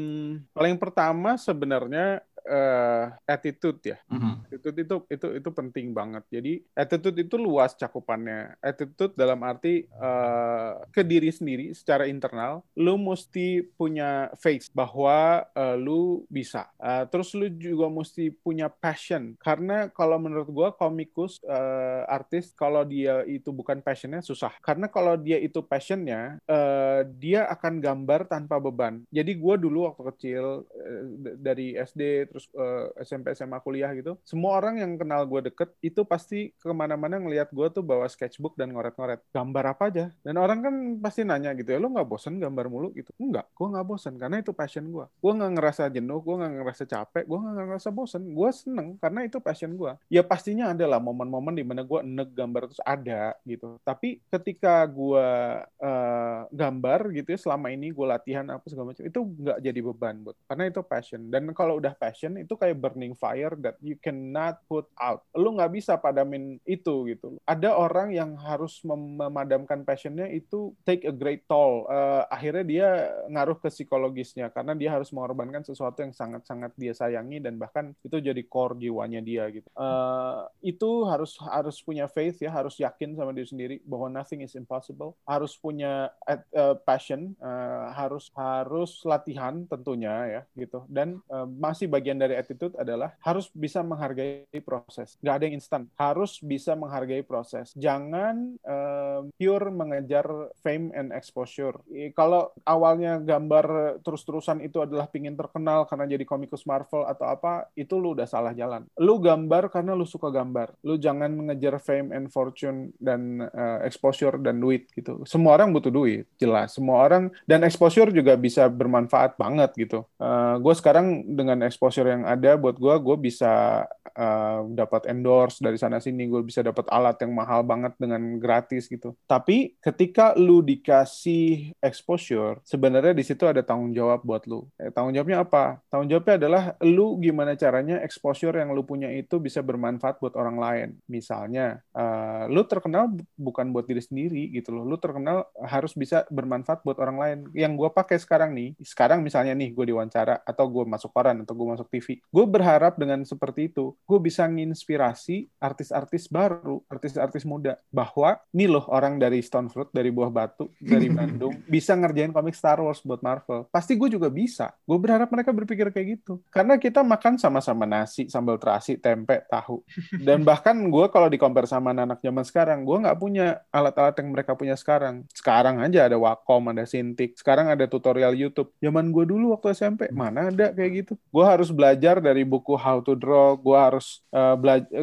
paling pertama sebenarnya uh, attitude ya. Mm-hmm. Attitude itu itu itu penting banget. Jadi attitude itu luas cakupannya. Attitude dalam arti uh, ke diri sendiri secara internal, lu mesti punya face bahwa uh, lu bisa. Uh, terus lu juga mesti punya passion karena kalau menurut gua komikus uh, artis kalau dia itu bukan passionnya susah. Karena kalau dia itu passionnya, uh, dia akan gambar tanpa beban. Jadi gua dulu waktu kecil uh, dari SD terus uh, SMP SMA kuliah gitu, semua orang yang kenal gue deket itu pasti ke mana-mana ngelihat gue tuh bawa sketchbook dan ngoret-ngoret gambar apa aja. Dan orang kan pasti nanya gitu ya, lo nggak bosen gambar mulu gitu? Enggak, gue nggak bosen karena itu passion gue. Gue nggak ngerasa jenuh, gue nggak ngerasa capek, gue nggak ngerasa bosen. Gue seneng karena itu passion gue. Ya pastinya ada lah momen-momen di mana gue enek gambar terus ada gitu. Tapi ketika gue uh, gambar gitu ya selama ini gue latihan apa segala macam itu nggak jadi beban buat karena itu passion. Dan kalau udah passion itu kayak burning fire that you cannot put out. Lu nggak bisa padamin itu gitu. Ada orang yang harus memadamkan passionnya itu take a great toll. Uh, akhirnya dia ngaruh ke psikologisnya karena dia harus mengorbankan sesuatu yang sangat-sangat dia sayangi dan bahkan itu jadi core jiwanya dia gitu. Uh, itu harus harus punya faith ya, harus yakin sama diri sendiri bahwa nothing is impossible. Harus punya uh, passion, uh, harus harus latihan tentunya ya gitu. Dan uh, masih bagian dari attitude adalah harus bisa menghargai proses. Nggak ada yang instan. Harus bisa menghargai proses. Jangan uh, pure mengejar fame and exposure. Kalau awalnya gambar terus-terusan itu adalah pingin terkenal karena jadi komikus Marvel atau apa, itu lu udah salah jalan. Lu gambar karena lu suka gambar. Lu jangan mengejar fame and fortune dan uh, exposure dan duit gitu. Semua orang butuh duit, jelas. Semua orang dan exposure juga bisa bermanfaat banget gitu. Uh, gue sekarang dengan exposure yang ada buat gue, gue bisa uh, dapat endorse dari sana sini, gue bisa dapat alat yang mahal banget dengan gratis gitu. Tapi ketika lu dikasih exposure, sebenarnya di situ ada tanggung jawab buat lu. Eh, tanggung jawabnya apa? Tanggung jawabnya adalah lu gimana caranya exposure yang lu punya itu bisa bermanfaat buat orang lain. Misalnya, uh, lu terkenal bukan buat diri sendiri gitu loh. Lu terkenal harus bisa bermanfaat buat orang lain. Yang gue pakai sekarang nih, sekarang misalnya nih gue diwawancara atau gue masuk koran atau gue masuk TV, gue berharap dengan seperti itu, gue bisa nginspirasi artis-artis baru, artis-artis muda, bahwa nih loh orang dari Stone Fruit, dari Buah Batu, dari Bandung, bisa ngerjain komik Star Wars buat Marvel. Pasti gue juga bisa. Gue berharap mereka berpikir kayak gitu. Karena kita makan sama-sama nasi, sambal terasi, tempe, tahu. Dan bahkan gue kalau di compare sama anak, -anak zaman sekarang, gue nggak punya alat-alat yang mereka punya sekarang. Sekarang aja ada Wacom, ada Cintiq. Sekarang ada tutorial YouTube. Zaman gue dulu waktu SMP, mana ada kayak gitu. Gue harus belajar dari buku How to Draw, gue harus uh,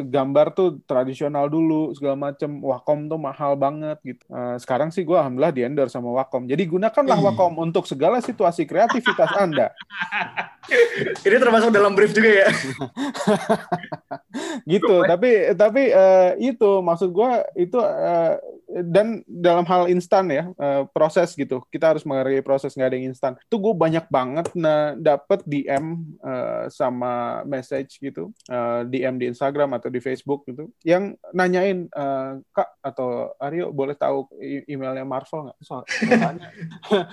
gambar tuh tradisional dulu segala macem. Wacom tuh mahal banget gitu. Uh, sekarang sih gue alhamdulillah di endorse sama Wacom jadi gunakanlah Wacom untuk segala situasi kreativitas anda ini termasuk dalam brief juga ya? Gitu tapi tapi uh, itu maksud gue itu uh, dan dalam hal instan ya uh, proses gitu. Kita harus menghargai proses nggak ada yang instan. Itu gue banyak banget nah dapet DM uh, sama message gitu uh, DM di Instagram atau di Facebook gitu yang nanyain uh, kak atau Aryo boleh tahu emailnya Marvel nggak? Soal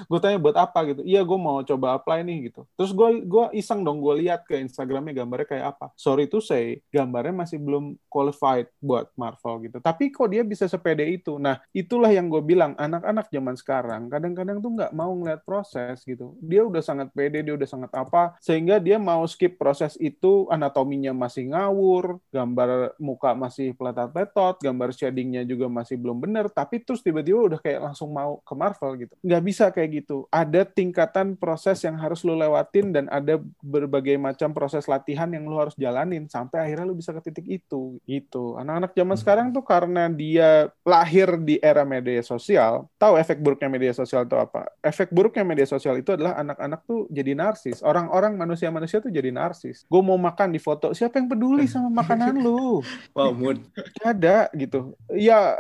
gue tanya buat apa gitu. Iya gue mau coba apply nih gitu. Terus gue gue iseng dong gue lihat ke Instagramnya gambarnya kayak apa sorry to say gambarnya masih belum qualified buat Marvel gitu tapi kok dia bisa sepede itu nah Nah, itulah yang gue bilang, anak-anak zaman sekarang kadang-kadang tuh nggak mau ngeliat proses gitu. Dia udah sangat pede, dia udah sangat apa, sehingga dia mau skip proses itu, anatominya masih ngawur, gambar muka masih peletot-peletot, gambar shadingnya juga masih belum bener, tapi terus tiba-tiba udah kayak langsung mau ke Marvel gitu. Nggak bisa kayak gitu. Ada tingkatan proses yang harus lo lewatin dan ada berbagai macam proses latihan yang lo harus jalanin sampai akhirnya lo bisa ke titik itu gitu. Anak-anak zaman hmm. sekarang tuh karena dia lahir di era media sosial, tahu efek buruknya media sosial itu apa? Efek buruknya media sosial itu adalah anak-anak tuh jadi narsis. Orang-orang manusia-manusia tuh jadi narsis. Gue mau makan di foto, siapa yang peduli sama makanan lu? wow, mood. Ada gitu. Ya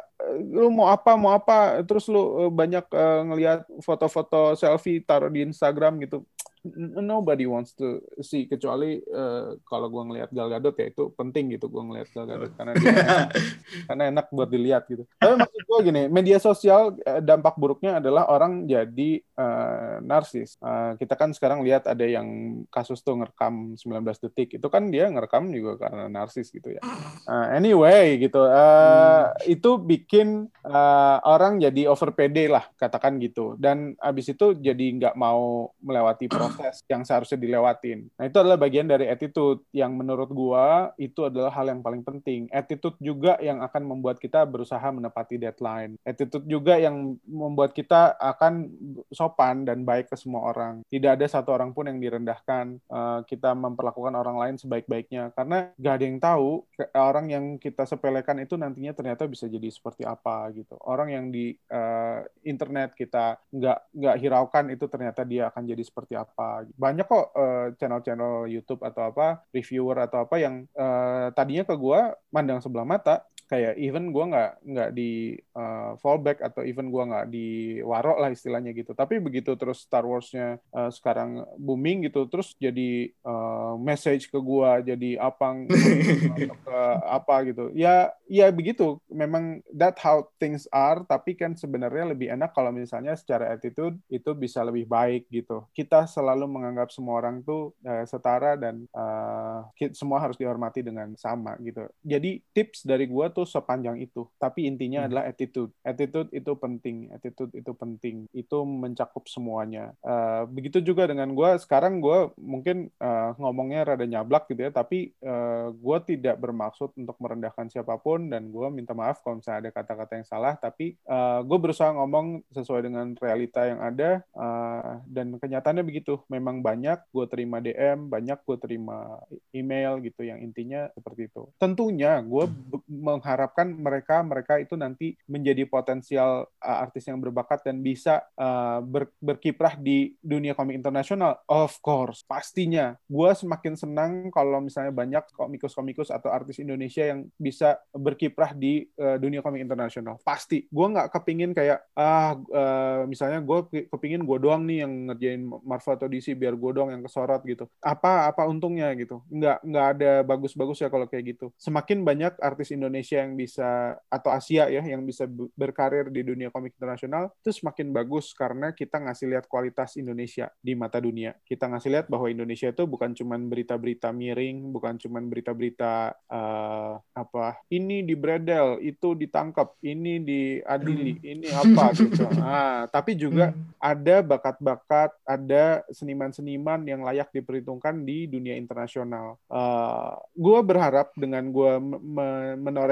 lu mau apa mau apa terus lu eh, banyak uh, ngelihat foto-foto selfie taruh di Instagram gitu nobody wants to see kecuali uh, kalau gue ngelihat Gal Gadot ya itu penting gitu gue ngelihat Gal Gadot karena dia, karena enak buat dilihat gitu. Tapi maksud gue gini, media sosial eh, dampak buruknya adalah orang jadi uh, narsis. Uh, kita kan sekarang lihat ada yang kasus tuh ngerekam 19 detik itu kan dia ngerekam juga karena narsis gitu ya. Uh, anyway gitu, uh, hmm. itu bikin uh, orang jadi over pede lah katakan gitu dan abis itu jadi nggak mau melewati proses yang seharusnya dilewatin. Nah itu adalah bagian dari attitude yang menurut gua itu adalah hal yang paling penting. Attitude juga yang akan membuat kita berusaha menepati deadline. Attitude juga yang membuat kita akan sopan dan baik ke semua orang. Tidak ada satu orang pun yang direndahkan. Uh, kita memperlakukan orang lain sebaik-baiknya karena gak ada yang tahu orang yang kita sepelekan itu nantinya ternyata bisa jadi seperti apa gitu. Orang yang di uh, internet kita nggak nggak hiraukan itu ternyata dia akan jadi seperti apa. Banyak kok uh, channel-channel YouTube atau apa, reviewer atau apa yang uh, tadinya ke gue mandang sebelah mata, kayak even gue nggak nggak di uh, fallback atau even gue nggak di warok lah istilahnya gitu. Tapi begitu terus Star Warsnya uh, sekarang booming gitu terus jadi uh, message ke gue jadi apa ke apa gitu. Ya ya begitu. Memang that how things are tapi kan sebenarnya lebih enak kalau misalnya secara attitude itu bisa lebih baik gitu. Kita selalu menganggap semua orang tuh uh, setara dan uh, semua harus dihormati dengan sama gitu. Jadi tips dari gue tuh tuh sepanjang itu. Tapi intinya hmm. adalah attitude. Attitude itu penting. Attitude itu penting. Itu mencakup semuanya. Uh, begitu juga dengan gue. Sekarang gue mungkin uh, ngomongnya rada nyablak gitu ya. Tapi uh, eh, gue tidak bermaksud untuk merendahkan siapa pun. Dan gue minta maaf kalau misalnya ada kata-kata yang salah. Tapi uh, gue berusaha ngomong sesuai dengan realita yang ada. Uh, dan kenyataannya begitu. Memang banyak gue terima DM. Banyak gue terima email gitu. Yang intinya seperti itu. Tentunya gue meng mengharapkan mereka mereka itu nanti menjadi potensial uh, artis yang berbakat dan bisa uh, ber, berkiprah di dunia komik internasional. Of course, pastinya. Gue semakin senang kalau misalnya banyak komikus-komikus atau artis Indonesia yang bisa berkiprah di uh, dunia komik internasional. Pasti. Gue nggak kepingin kayak ah uh, misalnya gue kepingin gue doang nih yang ngerjain Marvel atau DC biar gue doang yang kesorot gitu. Apa apa untungnya gitu? Nggak nggak ada bagus-bagus ya kalau kayak gitu. Semakin banyak artis Indonesia yang bisa atau Asia ya yang bisa berkarir di dunia komik internasional itu semakin bagus karena kita ngasih lihat kualitas Indonesia di mata dunia. Kita ngasih lihat bahwa Indonesia itu bukan cuma berita-berita miring, bukan cuma berita-berita uh, apa ini di bredel, itu ditangkap, ini diadili, hmm. ini apa gitu. Nah, tapi juga hmm. ada bakat-bakat, ada seniman-seniman yang layak diperhitungkan di dunia internasional. Uh, eh, gue berharap dengan gue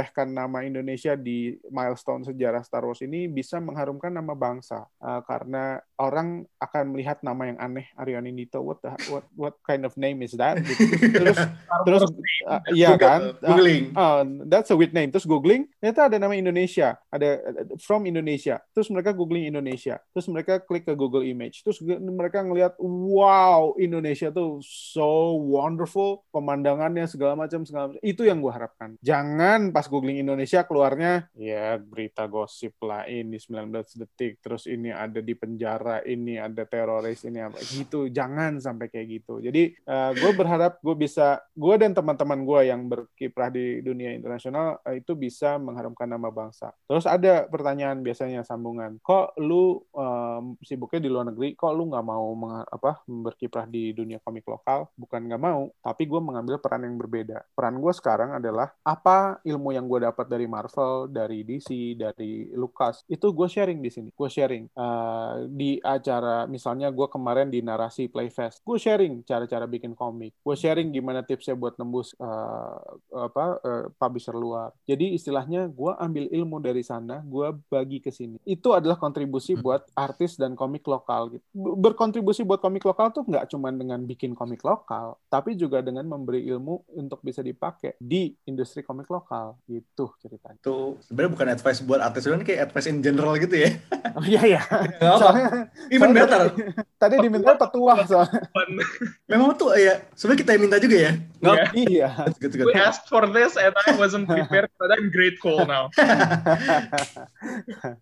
menorehkan nama Indonesia di milestone sejarah Star Wars ini bisa mengharumkan nama bangsa. Uh, karena orang akan melihat nama yang aneh Ariani Nito what the, what what kind of name is that? Terus terus uh, iya kan? googling. Uh, uh, that's a weird name. Terus googling ternyata ada nama Indonesia. Ada from Indonesia. Terus mereka googling Indonesia. Terus mereka klik ke Google Image. Terus mereka ngelihat wow Indonesia tuh so wonderful. Pemandangannya segala macam segala macam. Itu yang gue harapkan. Jangan pas googling googling Indonesia keluarnya ya berita gosip lah ini 19 detik. Terus ini ada di penjara ini ada teroris ini apa gitu. Jangan sampai kayak gitu. Jadi uh, gue berharap gue bisa gue dan teman-teman gue yang berkiprah di dunia internasional uh, itu bisa mengharumkan nama bangsa. Terus ada pertanyaan biasanya sambungan. Kok lu um, sibuknya di luar negeri kok lu nggak mau apa berkiprah di dunia komik lokal? Bukan nggak mau tapi gue mengambil peran yang berbeda. Peran gue sekarang adalah apa ilmu yang gue gue dapat dari Marvel, dari DC, dari Lucas, itu gue sharing di sini. Gue sharing uh, di acara, misalnya gue kemarin di narasi Playfest, gue sharing cara-cara bikin komik. Gue sharing gimana tipsnya buat nembus uh, apa uh, publisher luar. Jadi istilahnya gue ambil ilmu dari sana, gue bagi ke sini. Itu adalah kontribusi hmm. buat artis dan komik lokal. Gitu. Berkontribusi buat komik lokal tuh nggak cuma dengan bikin komik lokal, tapi juga dengan memberi ilmu untuk bisa dipakai di industri komik lokal. Gitu itu ceritanya. Itu sebenarnya bukan advice buat artis, sebenarnya kayak advice in general gitu ya. Oh iya iya. soalnya, even soalnya better. Tadi, tadi diminta petua soalnya. Memang tuh ya, sebenarnya kita yang minta juga ya. Nggak, yeah. iya. Good, good. We asked for this and I wasn't prepared, but I'm grateful now.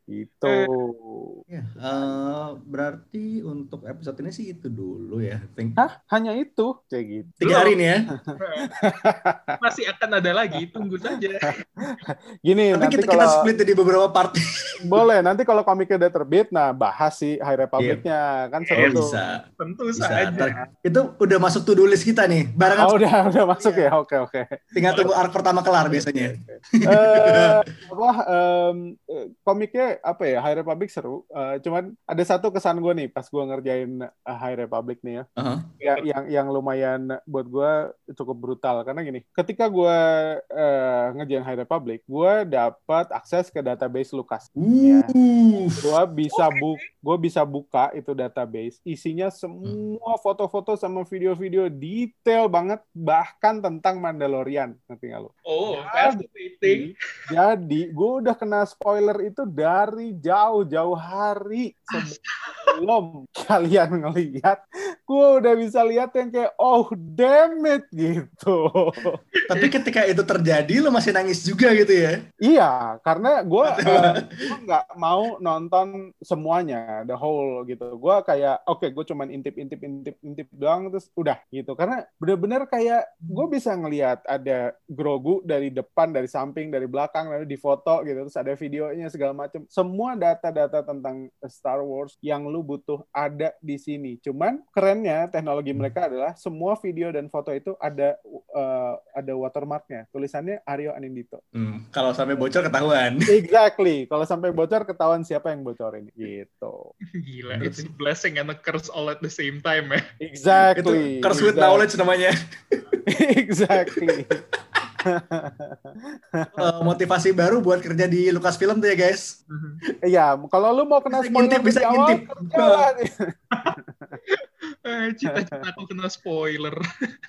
itu. Ya, Uh, berarti untuk episode ini sih itu dulu ya. Think... Hah? Hanya itu? Kayak gitu. Tiga hari nih ya? Masih akan ada lagi, tunggu saja. Gini, Tapi nanti kita, kalau... kita split di beberapa part. Boleh, nanti kalau komiknya udah terbit, nah bahas sih High Republic-nya. Yeah. Kan seru yeah, tuh. Bisa. Tentu bisa. saja. Itu udah masuk to-do list kita nih. Barengan. Oh, udah, udah masuk ya? Oke, oke. Tinggal tunggu arc pertama kelar biasanya. uh, apa, um, komiknya apa ya, High Republic seru. Uh, cuman ada satu kesan gue nih pas gue ngerjain uh, High Republic nih ya. Uh-huh. ya yang yang lumayan buat gue cukup brutal karena gini, ketika gue uh, ngerjain High Republic, gue dapat akses ke database Lucas. Uh. Ya. Gue bisa bu, gue bisa buka itu database, isinya semua foto-foto sama video-video detail banget, bahkan tentang Mandalorian, ngerti gak lo? Oh, fascinating. Jadi, gue udah kena spoiler itu dari jauh-jauh hari sebelum kalian ngelihat, gue udah bisa lihat yang kayak oh damn it gitu. Tapi ketika itu terjadi lo masih nangis juga gitu ya? Iya, karena gue uh, nggak mau nonton semuanya the whole gitu. Gue kayak oke okay, gue cuman intip intip intip intip doang terus udah gitu. Karena bener-bener kayak gue bisa ngelihat ada Grogu dari depan, dari samping, dari belakang, lalu di foto gitu. Terus ada videonya segala macam. Semua data-data tentang Star Wars yang lu butuh ada di sini. Cuman kerennya teknologi hmm. mereka adalah semua video dan foto itu ada uh, ada watermarknya. Tulisannya Aryo Anindito. Hmm, kalau sampai bocor ketahuan. Exactly. Kalau sampai bocor ketahuan siapa yang bocorin gitu. Gila, it's a blessing and a curse all at the same time ya. Exactly. Itu curse with knowledge namanya. exactly. uh, motivasi baru buat kerja di Lukas Film tuh ya guys. Iya, kalau lu mau kena spoiler bisa ngintip, bisa ngintip. Eh, cita-cita aku kena spoiler.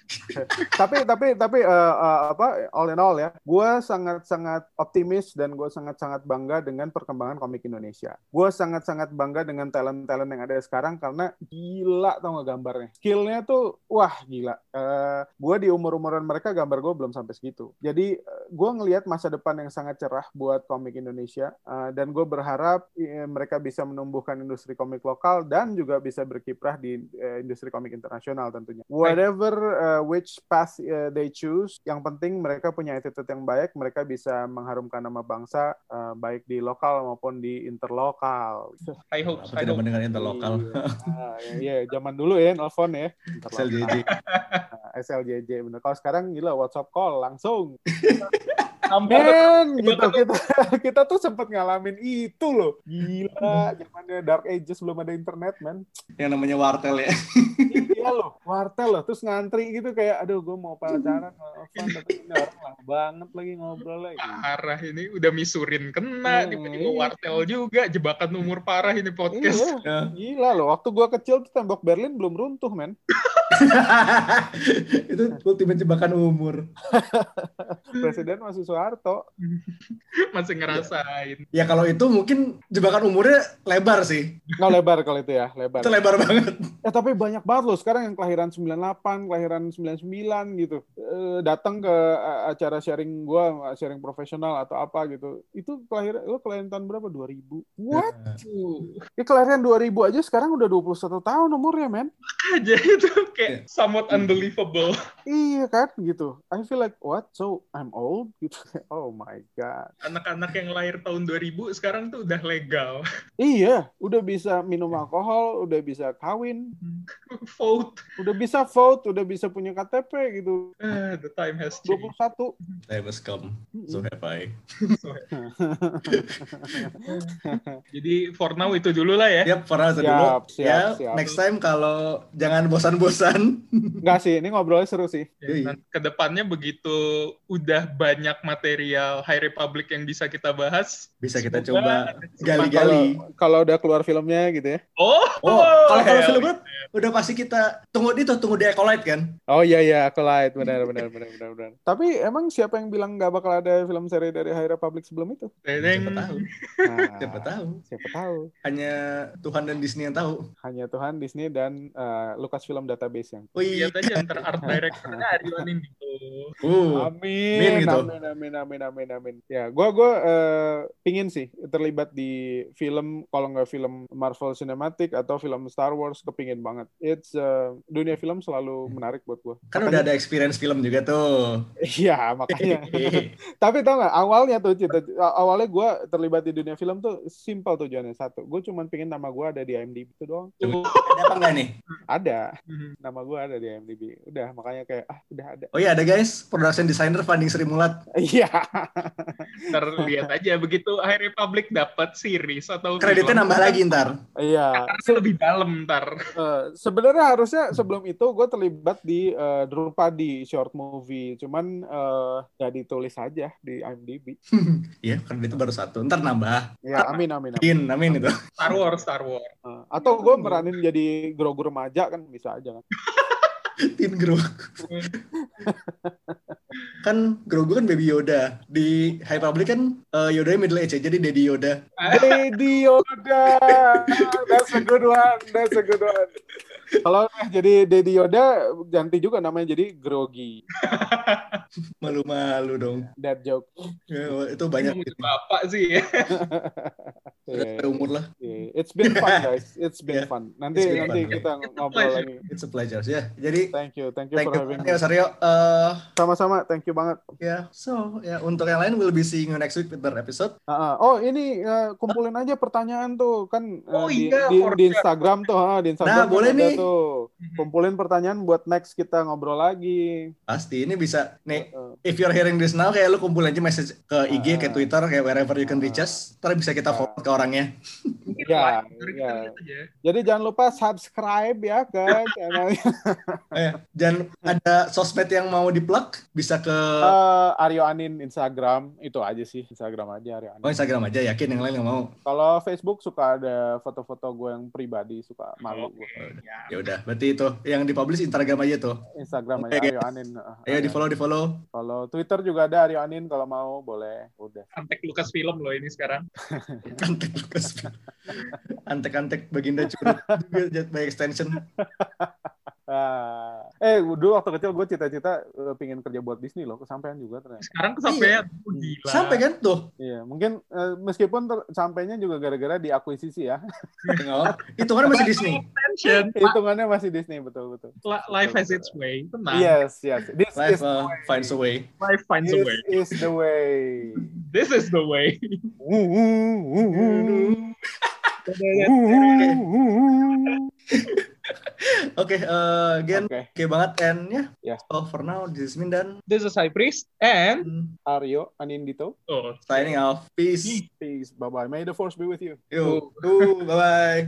tapi tapi tapi uh, uh, apa all in all ya, gue sangat sangat optimis dan gue sangat sangat bangga dengan perkembangan komik Indonesia. Gue sangat sangat bangga dengan talent talent yang ada sekarang karena gila tau gak gambarnya. Skillnya tuh wah gila. Uh, gue di umur umuran mereka gambar gue belum sampai segitu. Jadi uh, gue ngelihat masa depan yang sangat cerah buat komik Indonesia uh, dan gue berharap uh, mereka bisa menumbuhkan industri komik lokal dan juga bisa berkiprah di uh, industri komik internasional tentunya. Whatever uh, which path uh, they choose, yang penting mereka punya attitude yang baik, mereka bisa mengharumkan nama bangsa uh, baik di lokal maupun di interlokal. I hope. Aku tidak mendengar interlokal. Iya, yeah, zaman dulu ya nelfon ya. SLJJ. SLJJ bener. Kalau sekarang gila WhatsApp call langsung. Men, gitu kita kita tuh sempat ngalamin itu loh. Gila, zamannya Dark Ages belum ada internet, man. Yang namanya wartel ya. Iya loh, wartel loh. Terus ngantri gitu kayak, aduh gue mau pacaran, fun, tapi ini orang lah banget lagi ngobrol lagi. Parah ini udah misurin kena, hmm, tiba-tiba iya. wartel juga, jebakan umur parah ini podcast. Iya, gila loh. Waktu gue kecil tuh tembok Berlin belum runtuh, men. itu ultimate jebakan umur. Presiden masih Soeharto. masih ngerasain. Ya, kalau itu mungkin jebakan umurnya lebar sih. Nggak lebar kalau itu ya, lebar. Itu lebar banget. Ya tapi banyak banget loh sekarang yang kelahiran 98, kelahiran 99 gitu. E, datang ke acara sharing gua, sharing profesional atau apa gitu. Itu kelahiran lo kelahiran tahun berapa? 2000. What? Ya, kelahiran 2000 aja sekarang udah 21 tahun umurnya, men. Aja itu kayak somewhat unbelievable. Iya kan gitu. I feel like what? So I'm old gitu. Oh my god. Anak-anak yang lahir tahun 2000 sekarang tuh udah legal. Iya, udah bisa minum alkohol, udah bisa kawin. vote. Udah bisa vote, udah bisa punya KTP gitu. Uh, the time has changed. 21. Time has come. So have I. Jadi for now itu dulu lah ya. Yap, for now itu siap, dulu. Siap, ya, siap. next time kalau jangan bosan-bosan. Enggak sih, ini ngobrolnya seru sih. Ya, ke depannya begitu udah banyak material High Republic yang bisa kita bahas. Bisa kita coba gali-gali. Kalau udah keluar filmnya gitu ya. Oh, oh kalau kalau filmnya udah pasti kita tunggu itu tunggu di Acolyte kan? Oh iya iya Acolyte benar benar benar benar benar. Tapi emang siapa yang bilang nggak bakal ada film seri dari High Republic sebelum itu? Siapa tahu. Nah, siapa tahu. Siapa tahu. Hanya Tuhan dan Disney yang tahu. Hanya Tuhan, Disney dan uh, Lucasfilm database yang. Oh iya. Lihat aja ntar art directornya Aryo Nindito. Uh, amin, gitu. amin, amin, amin, amin, amin. Ya, gue gue uh, pingin sih terlibat di film kalau nggak film Marvel Cinematic atau film Star Wars kepingin banget. It's uh, dunia film selalu menarik buat gue. Kan makanya, udah ada experience film juga tuh. Iya makanya. Tapi tau nggak awalnya tuh cita awalnya gue terlibat di dunia film tuh simpel tujuannya satu. Gue cuma pingin nama gue ada di IMDb itu doang. ada apa enggak nih? Ada. Mhm. Nama gue ada di IMDb. Udah makanya kayak ah udah ada. Oh iya ada guys, production designer Fanding Sri Mulat. Iya. Terlihat aja begitu High Republic dapat series atau kreditnya nambah lagi ntar. Iya. Karena lebih dalam ntar. Uh, Sebenarnya harusnya sebelum itu gue terlibat di uh, Drupadi short movie, cuman uh, gak ditulis aja di IMDb. Iya, kan itu baru satu. Ntar nambah. Ya, amin amin. Amin, amin, itu. Star Wars, Star Wars. Uh, atau gue meranin jadi grogu remaja kan bisa aja kan. Tin Grogu. kan Grogu kan Baby Yoda. Di High Republic kan uh, Yoda middle age ya, jadi Daddy Yoda. Daddy Yoda. That's a good one. That's a good one. Kalau jadi Daddy Yoda ganti juga namanya jadi Grogi. Malu-malu dong. That joke. Ya, itu banyak. Gitu. Bapak sih ya. yeah. umur lah. Yeah. It's been fun guys. It's been yeah. fun. Nanti nanti fun, kita ngobrol lagi. It's a pleasure ya. Yeah. Jadi thank you, thank you thank for you. having me. Ya, Sario. Uh, Sama-sama, thank you banget. Ya, yeah. so ya untuk yang lain we'll be seeing you next week with the episode. Uh, uh. Oh ini uh, kumpulin huh? aja pertanyaan tuh kan uh, oh, di, iya, di, di Instagram tuh, ha, di Instagram. Nah boleh nih tuh. Kumpulin pertanyaan buat next kita ngobrol lagi. Pasti ini bisa nih. If you're hearing this now kayak lu kumpulin aja message ke IG, uh, ke Twitter, kayak wherever you can reach us. Ntar bisa kita forward ke orangnya. ya, ya. Jadi jangan lupa subscribe ya ke channelnya. eh, jangan ada sosmed yang mau di-plug bisa ke uh, Aryo Anin Instagram itu aja sih Instagram aja Aryo Anin. Oh Instagram aja yakin yang lain nggak mau. Kalau Facebook suka ada foto-foto gue yang pribadi suka malu okay. gue. Ya. Ya udah berarti itu yang dipublish Instagram aja tuh. Instagram aja Aryo Anin. Ayo di follow di follow. Follow Twitter juga ada Aryo Anin kalau mau boleh udah. Antek Lukas film loh ini sekarang. Antek Lukas. Antek-antek baginda curut juga by extension. Eh, dulu waktu kecil gue cita-cita uh, pingin kerja buat Disney loh, kesampaian juga ternyata. Sekarang kesampaian, iya. gila. Sampai kan tuh? Iya, mungkin uh, meskipun sampainya juga gara-gara diakuisisi ya. Hitungannya masih Disney. Hitungannya masih Disney, betul betul. Life has its way, tenang. Yes, yes. This Life is uh, finds a way. Life finds This a way. This is the way. This is the way. Oke, okay, uh, again, oke okay. okay banget and ya. Yeah. Yeah. So for now, this is Mindan. This is Priest and hmm. Aryo Anindito. Oh, signing off. Peace. Peace. Bye bye. May the force be with you. Yo. Bye bye.